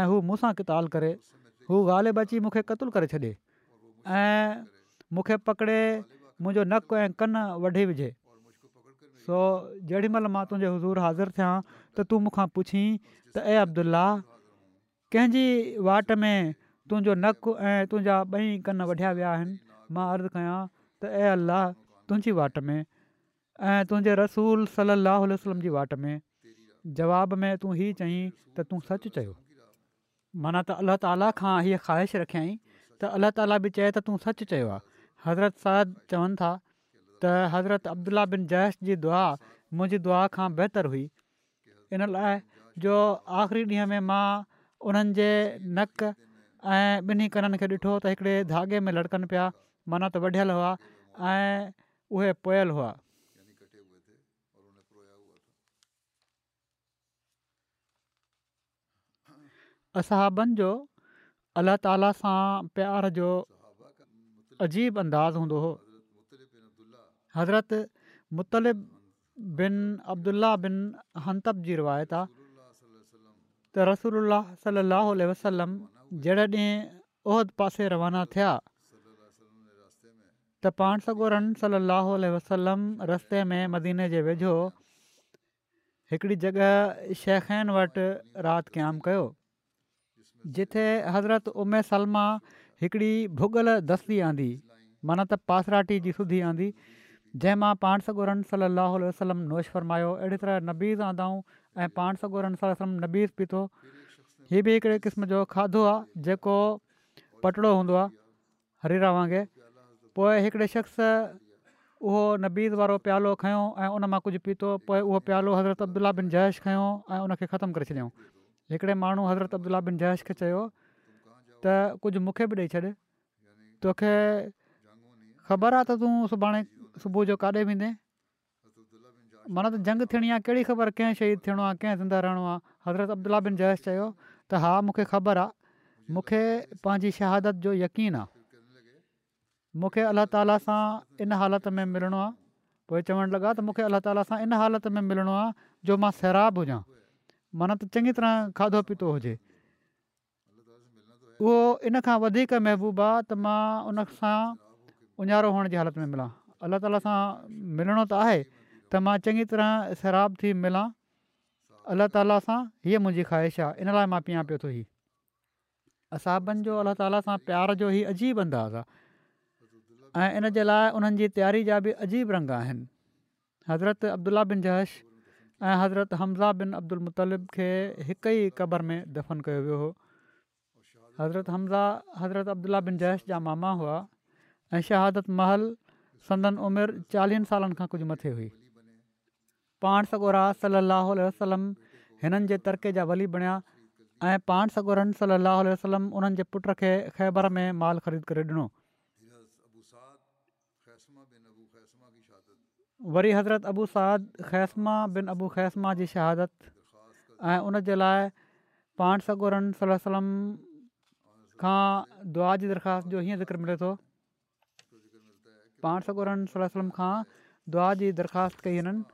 ऐं हू मूंसां किताल करे हू ॻाल्हि ॿची मूंखे क़तलु करे छॾे ऐं मूंखे पकिड़े मुंहिंजो नकु ऐं कन वढी विझे सो जेॾीमहिल मां तुंहिंजे हज़ूरु हाज़िर थियां त तूं मूंखां पुछी त ए अब्दुला कंहिंजी वाट में तुंहिंजो नकु ऐं तुंहिंजा ॿई कन वढिया विया आहिनि मां अर्ज़ु कयां त ए अलाह तुंहिंजी वाट में ऐं तुंहिंजे रसूल सलाहु वसलम जी वाटि में जवाब में तूं हीउ चयईं त तूं सचु चयो माना त अलाह ताला खां हीअ ख़्वाहिश रखियईं त अल्ला ताली बि चए त तूं सचु चयो हज़रत साद चवनि था त हज़रत अब्दुला बिन जैश जी दुआ मुंहिंजी दुआ खां बहितरु हुई इन लाइ जो आख़िरी ॾींहं में मां उन्हनि जे नक ऐं ॿिन्ही कननि खे ॾिठो त हिकिड़े धागे में लटकनि पिया माना त वढियल हुआ ऐं उहे पोयल हुआ असाबनि जो अलाह ताला सां प्यार जो अजीब अंदाज़ हूंदो हो हज़रत मुतलिब बिन अब्दुल्ला बिन हंतब जी रिवायत आहे सलाहु जॾहिं उहिद पासे रवाना थिया त पाण सगोरनि वसलम रस्ते में मदीने जे वेझो हिकिड़ी जॻह शेखैन वटि राति क़याम कयो जिथे हज़रत उमे सलमा हिकिड़ी भुगल दस्ती आंदी माना त पासराटी जी सुधी आंदी जंहिं मां पाण सॻो रंग वसलम नोश फरमायो अहिड़ी तरह नबीज़ आंदाऊं ऐं पाण सगोरन सलम नबीज़ पीतो हीअ बि हिकिड़े क़िस्म जो खाधो आहे जेको पटड़ो हूंदो आहे हरिरा वांगुरु पोइ हिकिड़े शख़्स उहो नबीज़ वारो प्यालो खयों ऐं उन मां कुझु पीतो पोइ उहो प्यालो हज़रत अब्दुला बिन जयश खयों ऐं उन खे ख़तमु करे छॾियऊं हिकिड़े माण्हू हज़रत अब्दुला बिन जैश खे चयो त कुझु मूंखे बि ॾेई छॾ तोखे ख़बर आहे त तूं सुभाणे सुबुह जो काॾे वेंदे माना त जंग थियणी आहे कहिड़ी ख़बर कंहिं शहीद थियणो आहे कंहिं ज़िंदा रहणो आहे हज़रत अब्दुला बिन जयश चयो त हा मूंखे ख़बर आहे मूंखे पंहिंजी शहादत जो यकीन आहे मूंखे अलाह ताला सां इन हालत में मिलणो आहे पोइ चवणु लॻा त मूंखे अलाह ताला सां इन हालत में मिलणो आहे जो मां सैराब हुजां माना त चङी तरह खाधो पीतो हुजे उहो इन खां वधीक महबूबु आहे त मां उन सां उञारो हुअण जी हालति में मिलां अलाह ताला सां मिलणो त आहे त मां चङी तरह शराब थी मिलां अलाह ताला सां हीअ मुंहिंजी ख़्वाहिश आहे इन लाइ मां पीआं पियो थो ई असाबनि जो अलाह ताला सां प्यार जो ई अजीब अंदाज़ आहे ऐं इन जे लाइ उन्हनि जी तयारी जा बि अजीब रंग आहिनि हज़रत अब्दुला बिन जहश ऐं हज़रत हमज़ा बिन अब्दुल मुतलिब खे हिक ई क़बर में दफ़न कयो वियो हुओ हज़रत हमज़ा हज़रत अब्दुला बिन जैश जा मामा हुआ ऐं शहादत महल संदन उमिरि चालीहनि सालनि खां कुझु मथे हुई पाण सॻोरा सलाहु वसलम हिननि जे तरके जा वली बणिया ऐं पाण सगोरनि सलाहु वसलम उन्हनि जे पुट खे ख़ैबर में माल ख़रीद करे ॾिनो वरी हज़रत अबू साद ख़ैसमा बिन अबू ख़ैसमा जी शहादत ऐं उन जे लाइ पान सगोरन सलम खां दुआ जी दरख़्वास्त जो हीअं ज़िक्र मिले थो पान सगोरन सलम खां दुआ जी दरख़्वास्त कई हिननि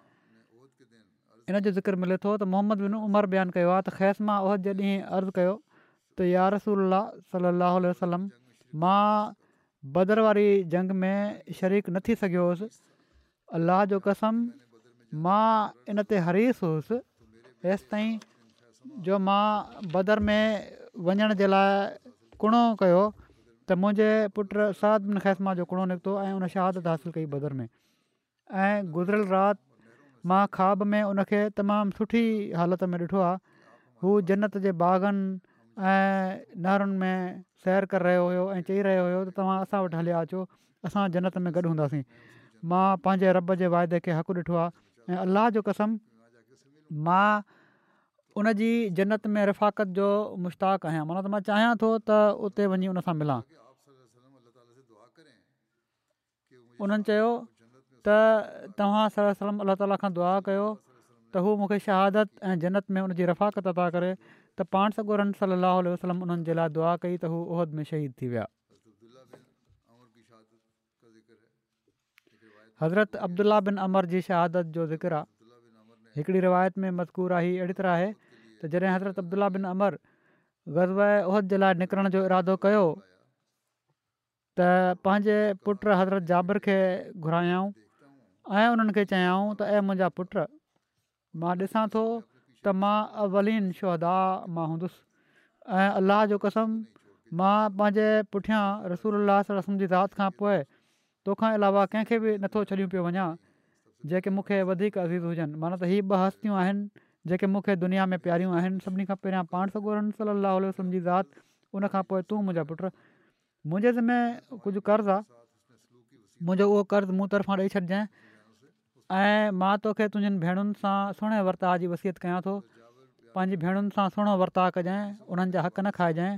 इन जो ज़िक्र मिले थो त मोहम्मद बिन उमर बयानु कयो आहे त ख़ैशमा उह जे ॾींहुं अर्ज़ु कयो त यार रसूल सलाहु वसलम मां बदर वारी जंग में शरीक न थी सघियोसि अलाह जो कसम मां इन ते हरीसु हुअसि हेसि ताईं जो मां बदर में वञण जे लाइ कुणो कयो त मुंहिंजे पुट साद बिन ख़ैसमा जो कुणो निकितो ऐं उन शहादत हासिलु कई बदर में ऐं गुज़िरियल राति मां खाॿ में उनखे तमामु सुठी हालति में ॾिठो आहे हू जनत जे बाग़नि ऐं नहरुनि में सैर करे रहियो हुयो ऐं चई रहियो हुयो त तव्हां असां वटि हलिया अचो असां जन्नत में गॾु हूंदासीं मां पंहिंजे रॿ जे वाइदे खे हक़ु ॾिठो आहे ऐं अलाह जो कसम मां उन जी जनत में रिफ़ाक़त जो मुश्ताक आहियां माना त मां चाहियां थो त उते वञी उनसां मिलां उन्हनि चयो त तव्हां सलम अल ताला खां दुआ कयो त हू मूंखे शहादत ऐं जन्नत में उनजी रफ़ाकत अदा करे त पाण सॻोरन सलाह वसलम उन्हनि जे लाइ दुआ कई त हू उहिद में शहीद थी विया حضرت عبداللہ بن عمر جی شہادت جو ज़िकर ہکڑی روایت रिवायत में मज़कूर आई طرح तरह आहे त حضرت हज़रत بن बिन अमर ग़ज़ब उहिद जे लाइ निकिरण जो इरादो कयो त पंहिंजे पुटु हज़रत ان کے घुरायऊं ऐं उन्हनि खे चयाऊं त ऐं पुट मां ॾिसां थो मां अवलीन शोह मां हूंदुसि ऐं अलाह जो कसम मां पंहिंजे रसूल अल्ला रस्म जी ज़ात तोखां अलावा कंहिंखे बि नथो छॾियो पियो वञा जेके मूंखे वधीक अज़ीज़ हुजनि माना त हीअ ॿ हस्तियूं आहिनि जेके मूंखे दुनिया में प्यारियूं आहिनि सभिनी खां पहिरियां पाण सगोर सलाह सम्झी ज़ाति उनखां पोइ तूं मुंहिंजा पुट मुंहिंजे जिमे कुझु कर्ज़ु आहे मुंहिंजो उहो कर्ज़ु मूं तरफ़ां ॾेई छॾजांइ ऐं मां तोखे तुंहिंजी भेणुनि सां सुहिणे वर्ता जी वसियत कयां थो पंहिंजी भेणुनि सां सुहिणो वर्ता कजांइ उन्हनि जा हक़ न खाइजांइ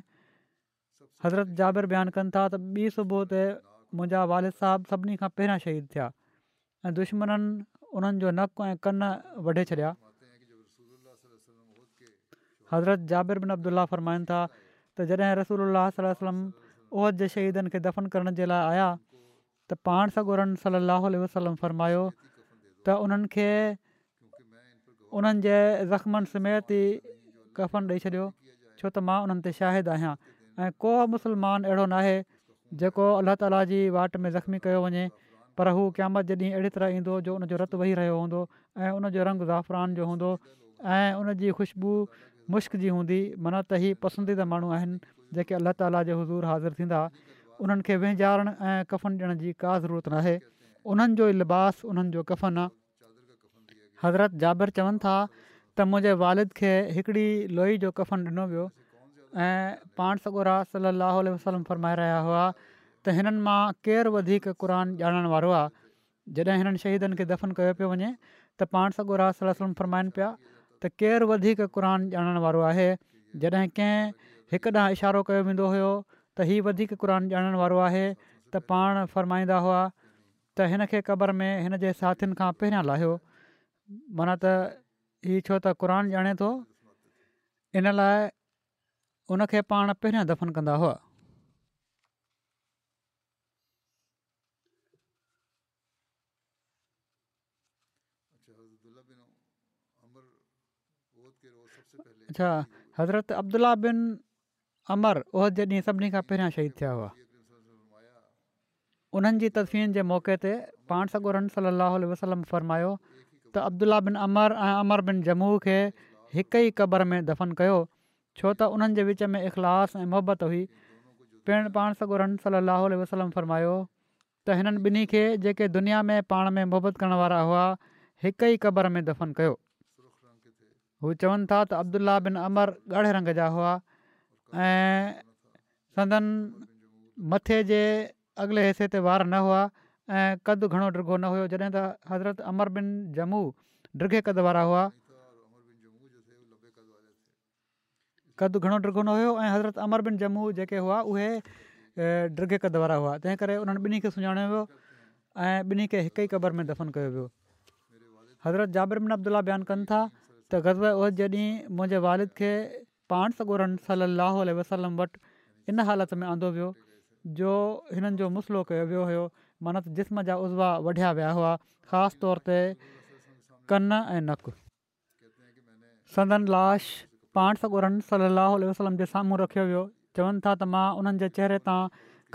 हज़रत जाबिर बयानु कनि था त ॿी सुबुह ते मुंहिंजा वारिद साहब सभिनी खां पहिरियां शहीद थिया ऐं दुश्मननि उन्हनि जो नकु ऐं कनि वढे छॾिया हज़रत जाबिर बिन अब्दुला फ़रमाइनि था त जॾहिं रसूल अलाहु वसलम ओहद जे शहीदनि खे दफ़न करण जे लाइ आया त पाण सॻो उन्हनि सली अलाह वसलम फ़रमायो त उन्हनि खे उन्हनि जे ज़ख़्मनि समेत ई कफ़न ॾेई छॾियो छो त मां उन्हनि ते शाहिद आहियां ऐं को अहिड़ो जेको अलाह ताला जी वाट में ज़ख़्मी कयो वञे पर हू क़ामत जॾहिं अहिड़ी तरह ईंदो जो उनजो रतु वेही रहियो हूंदो ऐं उनजो रंग ज़ाफ़रान जो हूंदो ऐं उन ख़ुशबू मुश्क जी हूंदी मना त ही पसंदीदा माण्हू आहिनि जेके अलाह ताला जे हज़ूर हाज़िर थींदा उन्हनि खे वेझारणु ऐं कफ़न ॾियण जी का ज़रूरत न आहे उन्हनि जो लिबास उन्हनि जो कफ़न आहे हज़रत जाबिर चवनि था त मुंहिंजे वारिद खे हिकिड़ी लोई जो कफ़न ॾिनो वियो ऐं पाण सॻो रास सलाहु वसलम फ़रमाए रहिया हुआ त हिननि मां केरु वधीक क़रान ॼाणण वारो आहे जॾहिं हिननि शहीदनि खे दफ़न कयो पियो वञे त पाण सगोरा रास फ़रमाइनि पिया त केरु वधीक क़रान ॼाणण वारो आहे जॾहिं कंहिं हिकु ॾांहुं इशारो कयो वेंदो हुयो त हीअ वधीक क़रान ॼाणण वारो आहे त पाण फ़रमाईंदा हुआ त हिन खे क़बर में हिन जे साथियुनि खां पहिरियां लाहियो माना त हीअ छो त क़रान ॼाणे थो इन लाइ उनखे पाण पहिरियां दफ़न कंदा हुआ अच्छा हज़रत अब्दुला बिन अमर उहो जे ॾींहुं सभिनी खां पहिरियां शहीद थिया हुआ उन्हनि जी तसफ़ीहन जे मौके ते पाण सॻो रन समायो त अब्दुला बिन अमर ऐं अमर बिन जमू खे हिक ई कबर में दफ़न कयो छो त उन्हनि जे विच में इख़लास ऐं मुहबत हुई पिण पाण सॻो रन सली वसलम फ़रमायो त हिननि ॿिन्ही खे जेके दुनिया में पाण में मुहबत करण वारा हुआ हिकु ई क़बर में दफ़न कयो हू चवनि था त अब्दुला बिन अमर ॻाढ़े रंग जा हुआ ऐं संदनि मथे जे अॻिले हिसे ते वार न हुआ ऐं कदु घणो डिघो न हुयो जॾहिं त हज़रत अमर बिन जमू डिगे कद वारा हुआ कदु घणो ड्रिघंदो हुयो ऐं हज़रत अमर बिन जमू जेके हुआ उहे ड्रिघे कद वारा हुआ तंहिं करे उन्हनि ॿिन्ही खे सुञाणियो वियो ऐं ॿिन्ही खे हिक ई क़बर में दफ़न कयो वियो हज़रत जाबिर बिन अब्दुला बयानु कनि था त गज़ब उहो जॾहिं मुंहिंजे वारिद खे पाण सॻोरनि सलाहु वसलम वटि इन हालति में आंदो वियो जो हिननि जो मसलो कयो वियो हुयो माना जिस्म जा उज़वा वढिया विया हुआ ख़ासि तौर ते कनि ऐं नकु संदन लाश पाण सॻो रन सलाहु वसलम जे साम्हूं रखियो वियो चवनि था त मां उन्हनि जे चहिरे तां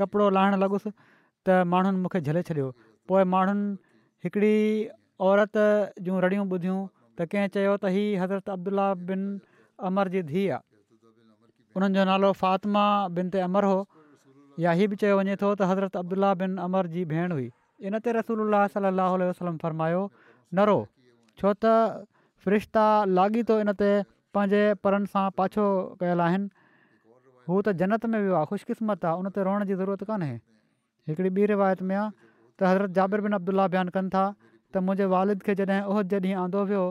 कपिड़ो लाहिणु लॻुसि त माण्हुनि मूंखे झले छॾियो पोइ माण्हुनि हिकिड़ी औरत जूं रड़ियूं ॿुधियूं त कंहिं चयो त हीअ हज़रत अब्दुला बिन अमर जी धीउ आहे उन्हनि जो नालो फ़ातिमा बिन ते अमर हो या हीअ बि चयो वञे थो त हज़रत अब्दुला बिन अमर जी भेण हुई इन ते रसूल सलाहु वसलम फरमायो न रो छो त फ़रिश्ता पंहिंजे परनि सां पाछो कयल आहिनि हू त जनत में वियो आहे ख़ुशकिस्मत आहे उन ते रोअण जी ज़रूरत कोन्हे हिकिड़ी ॿी रिवायत में आहे त हज़रत जाबिर बिन अब्दुला बयानु कनि था त मुंहिंजे वारिद खे जॾहिं उहिद जॾहिं आंदो वियो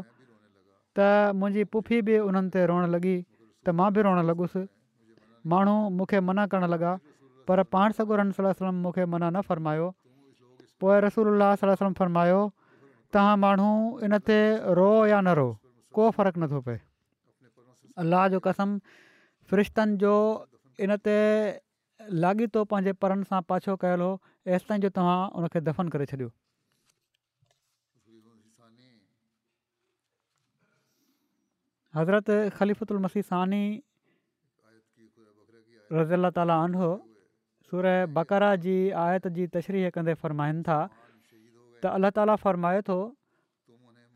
त मुंहिंजी पुफी बि उन्हनि ते रोअणु लॻी त मां बि रोअण लॻुसि माण्हू मूंखे मना करणु लॻा पर पाण सगुर सलम मूंखे मना न फ़र्मायो पोइ रसूल अलाहुलम फ़रमायो तव्हां माण्हू इन ते रो या न रो को फ़र्क़ु नथो पए अलाह जो कसम फ़रिश्तनि जो इन ते लाॻीतो पंहिंजे परनि सां पाछो कयलु हो एसिताईं जो तव्हां उनखे दफ़न करे छॾियो हज़रत मसीह सानी रज़ी अला ताला आंडो सुर बकरा जी आयत जी तशरीह कंदे फ़रमाइनि था त अल्लाह ताला फ़रमाए थो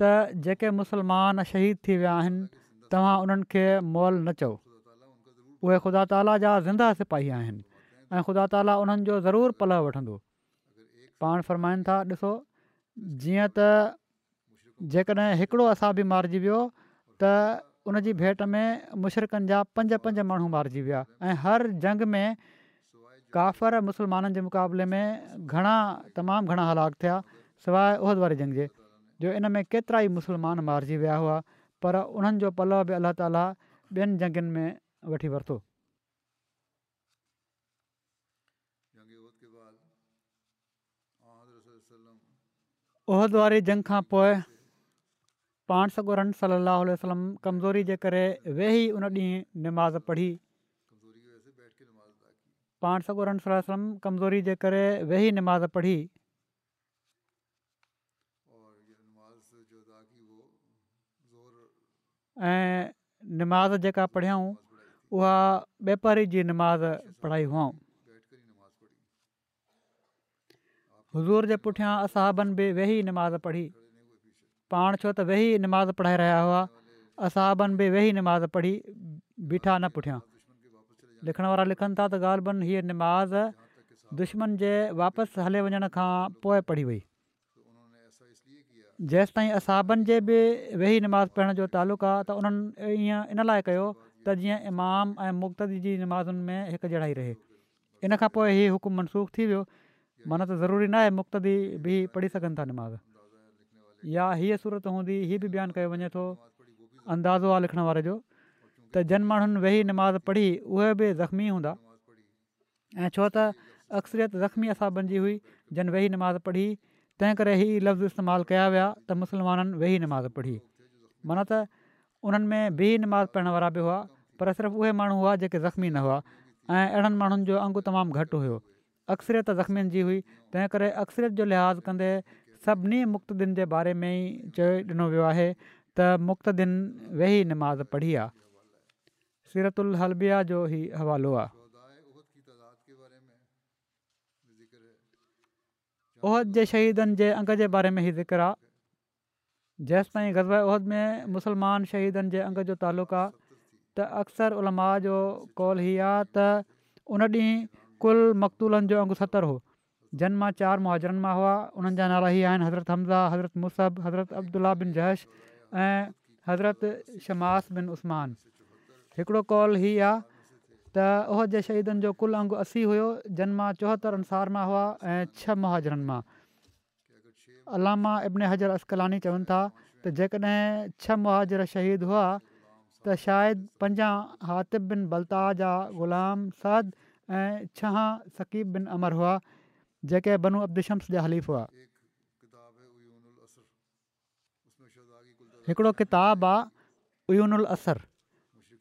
त जेके मुस्लमान शहीद थी विया आहिनि तव्हां उन्हनि खे मोल न चओ उहे ख़ुदा ताला जा ज़िंदा सिपाही आहिनि ख़ुदा ताला उन्हनि जो ज़रूरु पल वठंदो पाण फ़रमाईनि था ॾिसो जीअं त जेकॾहिं हिकिड़ो असां बि मारिजी वियो त उन जी में मुशरकनि जा पंज पंज माण्हू मारिजी विया ऐं हर जंग में काफ़र मुसलमाननि जे मुक़ाबले में घणा तमामु घणा हलाक थिया सवाइ उहिद वारे जंग जे जो इन में केतिरा ई मुसलमान मारिजी विया हुआ पर उन्हनि जो पलउ बि अलाह ताला ॿियनि जंगनि में वठी वरितो उहद वारी जंग खां पोइ पाण सॻो रम सलाह वसलम कमज़ोरी जे करे वेही उन ॾींहुं नमाज़ पढ़ी पान सॻो सलो सलम कमज़ोरी जे करे वेही निमाज़ पढ़ी ऐं माज़ जेका पढ़ियऊं उहा वपारी जी निमाज़ पढ़ाई हुअऊं हज़ूर जे पुठियां असहाबनि बि वेही निमाज़ पढ़ी पाण छो त वेही निमाज़ पढ़ाए रहिया हुआ असहाबनि बि वेही निमाज़ पढ़ी बीठा न पुठियां लिखण वारा लिखनि था त ॻाल्हि ॿुध हीअ निमाज़ दुश्मन जे वापसि हले वञण खां पोइ पढ़ी वई जेसि ताईं असाबनि जे बि वेही नमाज़ पढ़ण जो तालुक़ु आहे त उन्हनि ईअं इन लाइ कयो त जीअं इमाम ऐं मुख़्तदी जी नमाज़ुनि में हिकु जहिड़ा ई रहे इन खां पोइ हीअ हुकुमु मनसूख़ थी वियो माना त ज़रूरी न आहे मुख़्तदी बि पढ़ी सघनि था नमाज़ या हीअ सूरत हूंदी हीअ बि बयानु कयो वञे थो अंदाज़ो आहे लिखण वारे जो त जन माण्हुनि वेही नमाज़ पढ़ी उहे बि ज़ख़्मी हूंदा ऐं छो त अक्सरियत ज़ख़्मी असाबनि जी हुई जन वेही नमाज़ पढ़ी तंहिं करे इहे लफ़्ज़ इस्तेमालु कया विया त मुस्लमाननि वेही नमाज़ पढ़ी माना त उन्हनि में बि नमाज़ पढ़ण वारा बि हुआ पर सिर्फ़ु उहे माण्हू हुआ जेके ज़ख़्मी न हुआ ऐं अहिड़नि माण्हुनि जो अंगु तमामु घटि हुयो अक्सरियत ज़ख़्मीनि जी हुई तंहिं करे अक्सरियत जो लिहाज़ कंदे सभिनी मुक्तदिन जे बारे में ई चयो ॾिनो वियो आहे त मुख़्तदिन वेही नमाज़ पढ़ी आहे सीरतुल हलबिया जो ई हवालो आहे उहद जे शहीदनि जे अंग जे बारे में ई ज़िक्र आहे जेसि ताईं गज़बरु उहिद में मुसलमान शहीदनि जे अंग जो तालुक़ु आहे त अक्सर उलमा जो कौल हीअ आहे त उन ॾींहुं कुल मकतूलनि जो अंगु सतरि हो जन मां चारि मुआजरनि मां हुआ उन्हनि जा नाला ई आहिनि हज़रत हमज़ा हज़रत मुसहब हज़रत अब्दुला बिन जश ऐं हज़रत शमास बिन उस्मान हिकिड़ो कौल हीअ आहे त उहो जे शहीदनि जो कुलु अंगु असी हुयो जन मां चोहतरि अंसार मां हुआ ऐं छह मुहाजरनि मां अलामा इब्न हज़र अस्कलानी चवनि था त जेकॾहिं छह मुहाजर शहीद हुआ त शायदि पंजाह हातिब बिन बल्ताजा ग़ुलाम सद ऐं छह सकीब बिन अमर हुआ जेके बनू अब्दुशम्स जा हलीफ़ हुआ हिकिड़ो किताबु आहे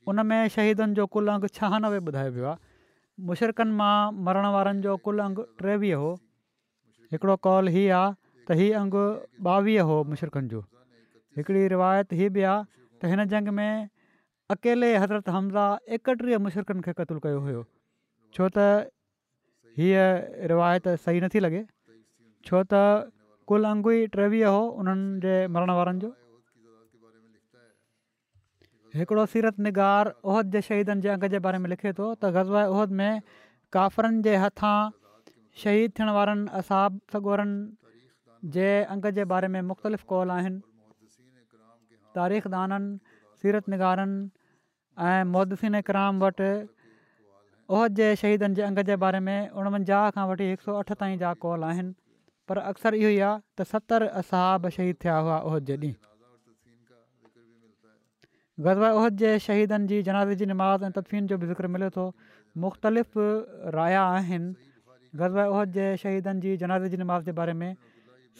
उन में शहीदनि जो कुल अङ छहानवे ॿुधाए वियो आहे मुशरकनि मां मरण वारनि जो कुल अंगु टेवीह हो हिकिड़ो कॉल हीअ आहे त हीअ अंगु ॿावीह हो मुशरकनि जो हिकिड़ी रिवायत हीअ बि आहे त हिन जंग में अकेले हज़रत हमज़ा एकटीह मुशरकनि खे क़तलु कयो हुयो छो त हीअ रिवायत सही नथी लॻे छो त कुल अंगु ई टेवीह हो उन्हनि जे मरण वारनि जो हिकिड़ो सीरत निगार उहद जे शहीदनि जे अंग जे बारे में लिखे थो त गज़व उहिद में काफ़रनि जे हथां शहीद थियण वारनि असाब सगोरनि जे अंग जे बारे में मुख़्तलिफ़ कौल आहिनि तारीख़ दाननि सीरत निगारनि ऐं मोदसिन कराम वटि उहद जे शहीदनि जे अंग जे बारे में उणवंजाह खां वठी हिकु सौ अठ ताईं जा कॉल आहिनि पर अक्सर इहो ई आहे त सतरि असहाब शहीद थिया हुआ उहद जे ॾींहुं गज़बा उहद जे शहीदनि जी जनाज़े जी निमाज़ ऐं तदफ़ीन जो बि ज़िक्र मिले थो मुख़्तलिफ़ राया आहिनि ग़ज़बा उहद जे शहीदनि जी जनाज़े जी नमाज़ जे बारे में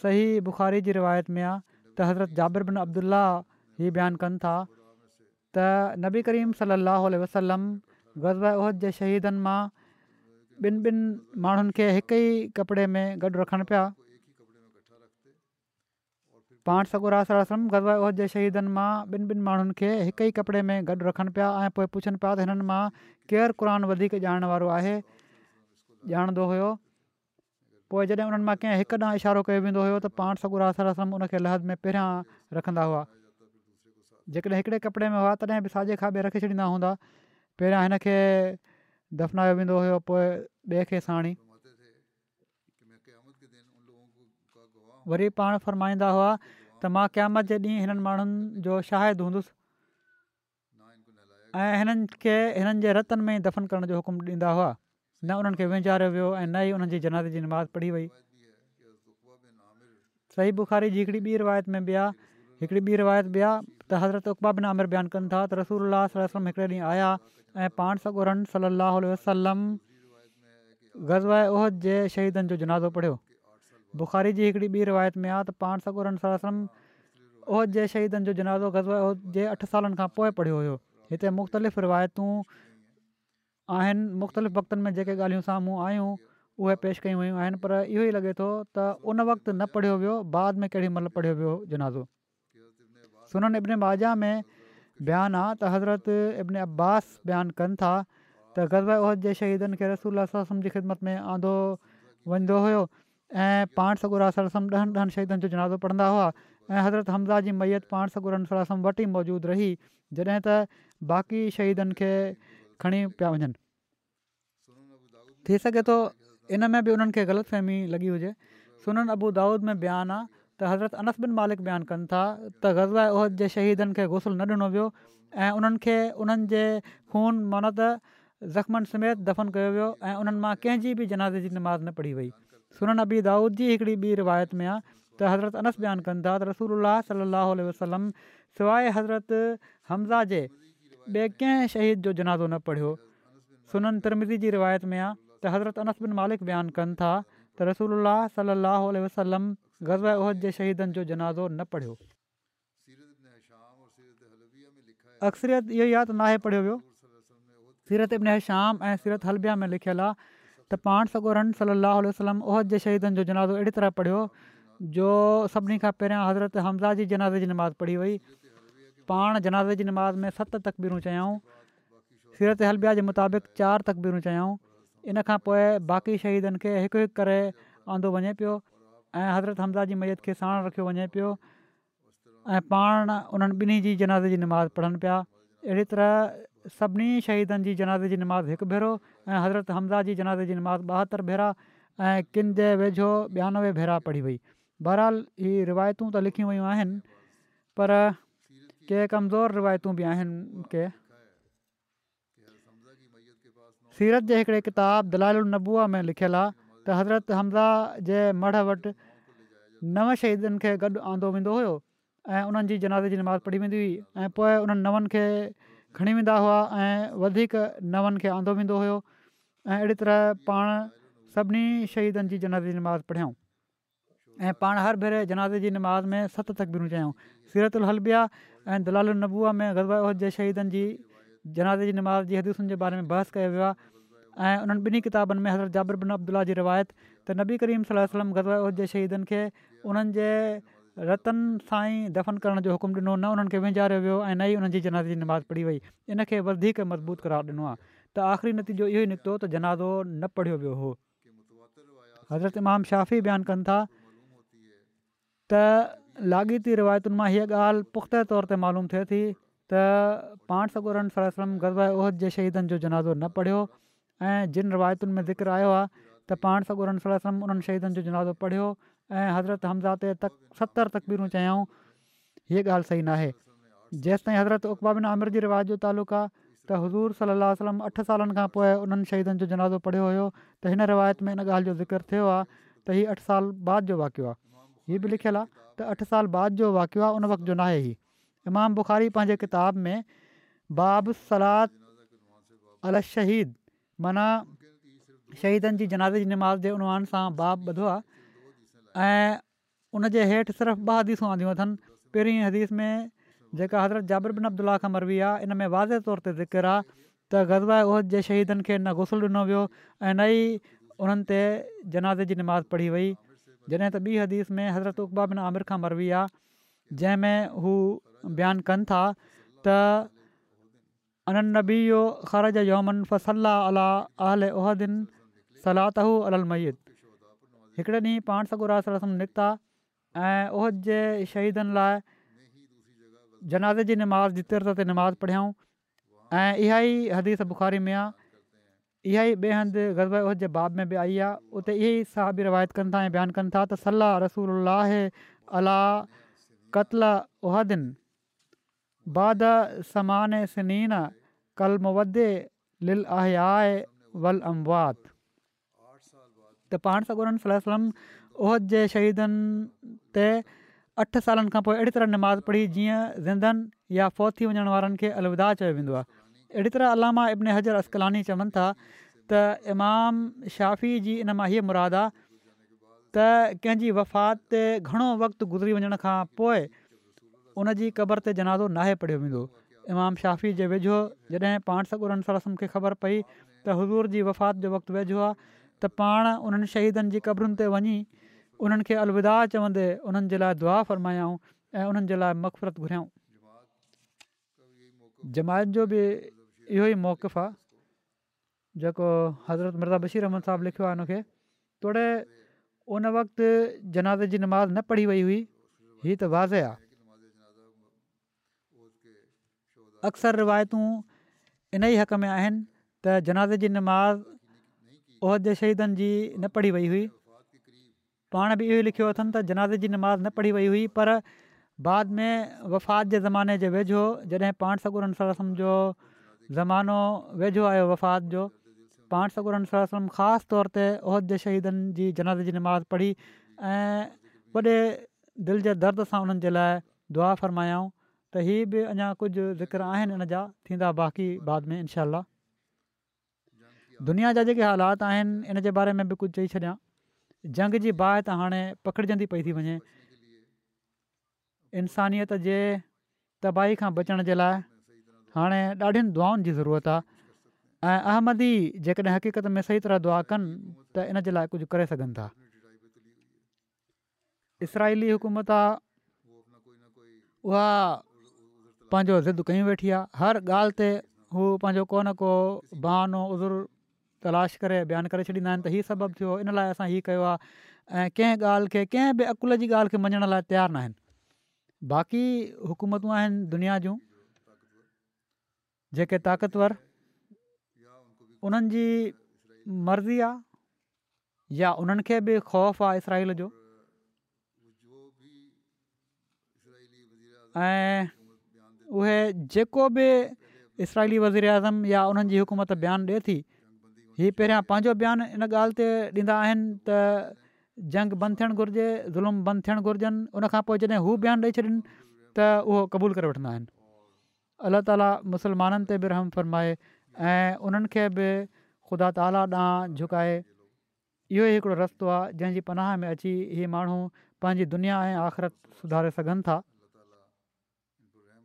सही बुख़ारी जी रिवायत में आहे त हज़रत जाबिर बिन अब्दुला ई बयानु कनि था त नबी करीम सली अलाह वसलम ग़ज़बा उहद जे शहीदनि मां ॿिनि ॿिनि माण्हुनि खे हिक ई कपिड़े में गॾु रखनि पिया पाण सगुर आसल आसरम गदवद जे शहीदनि मां ॿिनि ॿिनि माण्हुनि खे हिक ई कपिड़े में गॾु रखनि पिया ऐं पोइ पुछनि पिया त हिननि मां केरु क़ुरान वधीक ॼाणण वारो आहे ॼाणंदो हुयो पोइ जॾहिं उन्हनि मां कंहिं हिकु ॾांहुं इशारो कयो वेंदो हुयो त पाण सॻुरास आस्रम उन खे लहद में पहिरियां रखंदा हुआ जेकॾहिं हिकिड़े कपिड़े में हुआ तॾहिं बि साॼे खां ॿिए रखी छॾींदा हूंदा पहिरियां हिन खे दफनायो वेंदो हुयो पोइ ॿिए खे साणी वरी पाण फ़रमाईंदा हुआ त मां क़यामत जे ॾींहुं हिननि माण्हुनि जो शाहिद हूंदुसि ऐं हिननि खे हिननि जे रतन में दफ़न करण जो हुकुम ॾींदा हुआ न हुननि खे विञारियो वियो ऐं न ई हुननि जी जनाज़ जी नमाज़ पढ़ी वई सही बुख़ारी जी हिकिड़ी ॿी रिवायत में ॿिया हिकिड़ी ॿी रिवायत ॿिया त हज़रत बिन आमिर बयानु कनि था त रसूल अलाही ॾींहुं आया ऐं पाण सगुरन सलाहु वसलम गज़वद जे शहीदनि जो जिनाज़ो पढ़ियो बुखारी जी हिकिड़ी ॿी रिवायत में आहे त पाण सकूर सरम ओहिद जे शहीदनि जो जनाज़ो गज़र ओहिद जे अठ सालनि खां पोइ पढ़ियो हुयो हिते मुख़्तलिफ़ रिवायतूं आहिनि मुख़्तलिफ़ वक़्तनि में जेके ॻाल्हियूं साम्हूं आयूं उहे पेश कयूं वयूं आहिनि पर इहो ई लॻे थो त उन वक़्तु न पढ़ियो वियो बाद में केॾी महिल पढ़ियो वियो जनाज़ो सुन इब्न बाजा में बयानु आहे त हज़रत इब्न अब्बास बयानु कनि था त ग़ज़ा ओहिद जे शहीदनि खे रसूल जी ख़िदमत में आंदो वेंदो हुयो ऐं पाण सगुरासम ॾहनि ॾहनि शहीदनि जो जनाज़ो पढ़ंदा हुआ ऐं हज़रत हमज़ा जी मैयत पाण सगुरम वटि ई मौजूदु रही जॾहिं त बाक़ी शहीदनि खे खणी पिया वञनि थी सघे थो इन में बि उन्हनि खे ग़लति फ़हमी लॻी हुजे सुनन अबू दाऊद में बयानु आहे त हज़रत अनस बिन मालिक बयानु कनि था त गज़बा उहद जे शहीदनि खे गुसल न ॾिनो वियो ऐं उन्हनि खे उन्हनि जे ख़ून मनत ज़ख़्मनि समेत दफ़न कयो वियो ऐं उन्हनि मां कंहिंजी बि जनाज़ जी निमाज़ न पढ़ी वई सुनन अबी दाऊद जी हिकिड़ी ॿी रिवायत में आहे त हज़रत अनस बयानु कनि था त रसूल अल्ल सलाह सवाइ हज़रत हमज़ा जे ॿिए कंहिं शहीद जो जनाज़ो न पढ़ियो सनन तिरमिज़ी जी रिवायत में आहे त हज़रत अनस बिन मालिक बयानु कनि था त रसूल अलाह सल अल वसलम गज़द जे शहीदनि जो जनाज़ो न पढ़ियो अक्सरियत इहो यादि नाहे पढ़ियो वियो सीरत इबन श्याम ऐं सीरत हलभिया में लिखियलु आहे त पाण सगोरन सली अलाहु उल वसलम उहिद जे शहीदनि जो जनाज़ो अहिड़ी तरह पढ़ियो जो सभिनी खां पहिरियां हज़रत हमज़ा जी जनाज़े जी नमाज़ पढ़ी वई पाण जनाज़े जी नमाज़ में सत तकबीरूं चयूं सीरत अलबिया जे मुताबिक़ चारि तकबीरूं चयऊं इन खां पोइ बाक़ी शहीदनि खे हिकु हिकु करे आंदो वञे पियो ऐं हज़रत हमज़ा जी मैत खे साण रखियो वञे पियो ऐं पाण उन्हनि ॿिन्ही जी जनाज़े जी नमाज़ पढ़नि पिया अहिड़ी तरह सभिनी शहीदनि जी जनाज़े जी नमाज़ हिकु भेरो ऐं हज़रत हमज़ा जी जनाज़े जी नमाज़ ॿाहतरि भेरा ऐं किन जे वेझो ॿियानवे भेरा पढ़ी वई बहरहाल ही रिवायतूं त लिखियूं वियूं आहिनि पर के कमज़ोर रिवायतूं बि आहिनि के सीरत जे हिकिड़े किताब दलाल उल नबूआ में लिखियलु आहे त हज़रत हमज़ा जे मढ़ वटि नव शहीदनि खे गॾु आंदो वेंदो हुयो ऐं उन्हनि जी जनाज़ जी नमाज़ पढ़ी वेंदी हुई ऐं पोइ उन्हनि नवनि खणी वेंदा हुआ ऐं वधीक नवनि खे आंदो वेंदो हुयो ऐं अहिड़ी तरह पाण सभिनी शहीदनि जी जनाज़े जी नमाज़ पढ़ियूं ऐं पाण हर भेरे जनाज़े जी नमाज़ में सत तक बिन सीरत उल हलबिया ऐं दलाल उन नबूआ में गज़वद जय शहीदनि जी जनाज़े जी नमाज़ जी हदिसुनि जे बारे में बहस कयो वियो आहे ऐं उन्हनि ॿिन्ही किताबनि में हज़रत जाबिर बिन अब्दुला जी रिवायत त नबी करीम सलम गज़वाहिद जे शहीदनि खे उन्हनि जे रतन सां ई दफ़न करण जो हुकुम ॾिनो न उन्हनि खे विञारियो वियो ऐं न ई उन्हनि जी जनाज़े जी नमाज़ पढ़ी वई इनखे वधीक मज़बूत करार ॾिनो आहे त आख़िरी नतीजो इहो ई निकितो त जनाज़ो न पढ़ियो वियो हो हज़रत इमाम शाफ़ी बयानु कनि था त लाॻीती रिवायतुनि मां हीअ ॻाल्हि पुख़्त तौर ते मालूम थिए थी त पाण सगोरन सलम उहद जे शहीदनि जो जनाज़ो न पढ़ियो ऐं जिन रिवायतुनि में ज़िक्र आयो आहे त पाण सगोरनिसलम उन्हनि शहीदनि जो जनाज़ो पढ़ियो ऐं हज़रत हमज़ातरि तकबीरूं चयाऊं हीअ ॻाल्हि सही नाहे जेसि ताईं हज़रत उकबा बिन आमिर जी रिवाज़ जो तालुक़ु आहे त हज़ूर सलाहु अठ सालनि खां पोइ उन्हनि शहीदनि जो जनाज़ो पढ़ियो हुयो त हिन रिवायत में इन ॻाल्हि जो ज़िक्र थियो आहे त हीअ अठ साल बाद जो वाक़ियो आहे हीअ बि लिखियलु आहे त अठ साल बाद जो वाक़ियो आहे उन वक़्त जो न आहे इमाम बुख़ारी पंहिंजे किताब में बाब सलाद अल शहीद माना शहीदनि जी जनाज़े जी नमाज़ जे उनवान सां बाब ॿुधो आहे ऐं उन जे हेठि सिर्फ़ु ॿ हदीसूं आंदियूं अथनि पहिरीं हदीस में जेका हज़रत जाबर बिन अब्दुला खां मरवी आहे इन में वाज़े तौर ते ज़िकिर आहे त गज़बा उहिद जे शहीदनि खे न गुसल ॾिनो वियो ऐं नई उन्हनि ते जनाज़ जी निमाज़ पढ़ी वई जॾहिं त ॿी हदीस में हज़रत उबा बिन आमिर खां मरवी आहे जंहिंमें हू बयानु कनि था त अन नबी ओ ख़रज योमन फ़सला अला अल अलहदन अल हिकिड़े ॾींहुं पाण सॻु रास रसम निकिता ऐं उहद जे शहीदनि लाइ जनाज़ जी निमाज़ जिते त नमाज़ पढ़ियाऊं ऐं इहा ई हदीस बुख़ारी में आहे इहा ई ॿिए हंधि ग़ज़ब उहद जे बाब में बि आई आहे उते इहेई सा बि रिवायत कनि था ऐं बयानु कनि था त सलाह रसूल अलाह अला क़तल उहदिन बाद समान सनीन कल कलमो लिल लिलय वल अमवात त पाणसम उहद जे शहीदनि ते अठ सालनि खां पोइ अहिड़ी तरह नमाज़ पढ़ी जीअं ज़िंदनि या फोती वञण वारनि खे अलविदा चयो वेंदो आहे अहिड़ी तरह अलामा इब्न हज़र असकलानी चवनि था त इमाम शाफ़ी जी इन मां हीअ मुराद आहे त कंहिंजी वफ़ात ते घणो वक़्तु गुज़री वञण खां पोइ उन क़बर ते जनाज़ो नाहे पढ़ियो वेंदो इमाम शाफ़ी जे वेझो जॾहिं पाणसर सलम खे ख़बर पई त हज़ूर जी वफ़ात जो वक़्तु वेझो आहे त पाण उन्हनि शहीदनि जी क़बरुनि ते वञी उन्हनि खे अलविदा चवंदे उन्हनि जे लाइ दुआ फरमायाऊं ऐं उन्हनि जे लाइ मक़फ़रत घुरियाऊं जमायत जो बि इहो ई मौक़फ़ु आहे जेको हज़रत मिर्ज़ा बशीर अहमद साहबु लिखियो आहे हुन तोड़े उन वक़्त जनाज़े जी नमाज़ न पढ़ी वई हुई हीअ त वाज़े आहे अक्सर रिवायतूं इन ई हक़ में आहिनि त जनाज़ जी नमाज़ उहद शहीदनि जी न पढ़ी वई हुई पाण बि इहो लिखियो अथनि त जनाज़े जी नमाज़ न पढ़ी वई हुई पर बाद में वफ़ात जे ज़माने जे वेझो जॾहिं पाण सकोरंदसम जो ज़मानो वेझो आयो वफ़ात जो पाण सगुरन रसम ख़ासि तौर ते उहिदे शहीदनि जी जनाज़े जी नमाज़ पढ़ी ऐं वॾे दिलि जे दर्द सां उन्हनि जे लाइ दुआ फ़रमायाऊं त इहे बि अञा कुझु ज़िक्र आहिनि इन जा थींदा बाक़ी बाद में इनशा दुनिया जा जेके हालात आहिनि इन जे बारे में बि कुझु चई छॾियां जंग जी बाहि त हाणे पखिड़जंदी पई थी वञे इंसानियत जे तबाही खां बचण जे लाइ हाणे ॾाढियुनि दुआनि जी ज़रूरत आहे ऐं अहमदी जेकॾहिं हक़ीक़त में सही तरह दुआ कनि त इन जे लाइ कुझु करे सघनि था इसराइली हुकूमत आहे उहा पंहिंजो ज़िद कयूं वेठी आहे हर ॻाल्हि ते हू पंहिंजो को न को बहानो उज़ुर तलाश करे बयानु करे छॾींदा आहिनि त हीअ सबबु थियो इन लाइ असां हीअ कयो आहे ऐं कंहिं ॻाल्हि खे कंहिं बि अकुल जी ॻाल्हि खे मञण लाइ तयारु न आहिनि बाक़ी हुकूमतूं आहिनि दुनिया जूं जेके ताक़तवर उन्हनि जी मर्ज़ी आहे या उन्हनि खे बि ख़ौफ़ आहे इसराइल जो ऐं उहे जेको बि इसराइली या उन्हनि जी हुकूमत बयानु थी हीअ पहिरियां पंहिंजो बयानु इन ॻाल्हि ते ॾींदा आहिनि त जंग बंदि थियणु घुरिजे ज़ुल्म बंदि थियणु घुरिजनि उनखां पोइ जॾहिं हू बयानु ॾेई छॾनि त उहो क़बूलु करे वठंदा आहिनि अलाह ताली मुसलमाननि ते बि रहम फ़रमाए ऐं उन्हनि खे बि ख़ुदा ताला ॾांहुं झुकाए इहो ई हिकिड़ो रस्तो आहे पनाह में अची हीअ माण्हू पंहिंजी दुनिया ऐं आख़िरत सुधारे सघनि था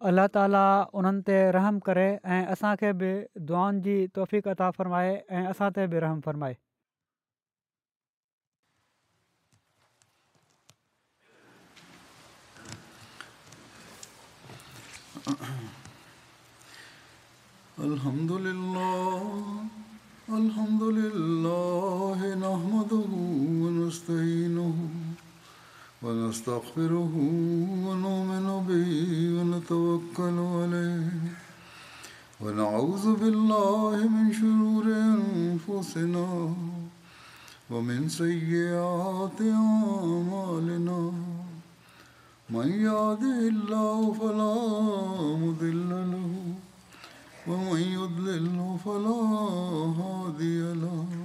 अलाह ताला उन्हनि ते रहम करे ऐं असांखे बि दुआनि जी तोहफ़ी अता फ़रमाए ऐं असां ते बि रहम फ़रमाए الحمد لله الحمد لله نحمده ونستعينه ونستغفره ونؤمن به ونتوكل عليه ونعوذ بالله من شرور انفسنا ومن سيئات اعمالنا من يهده الله فلا مضل له ومن يضلله فلا هادي له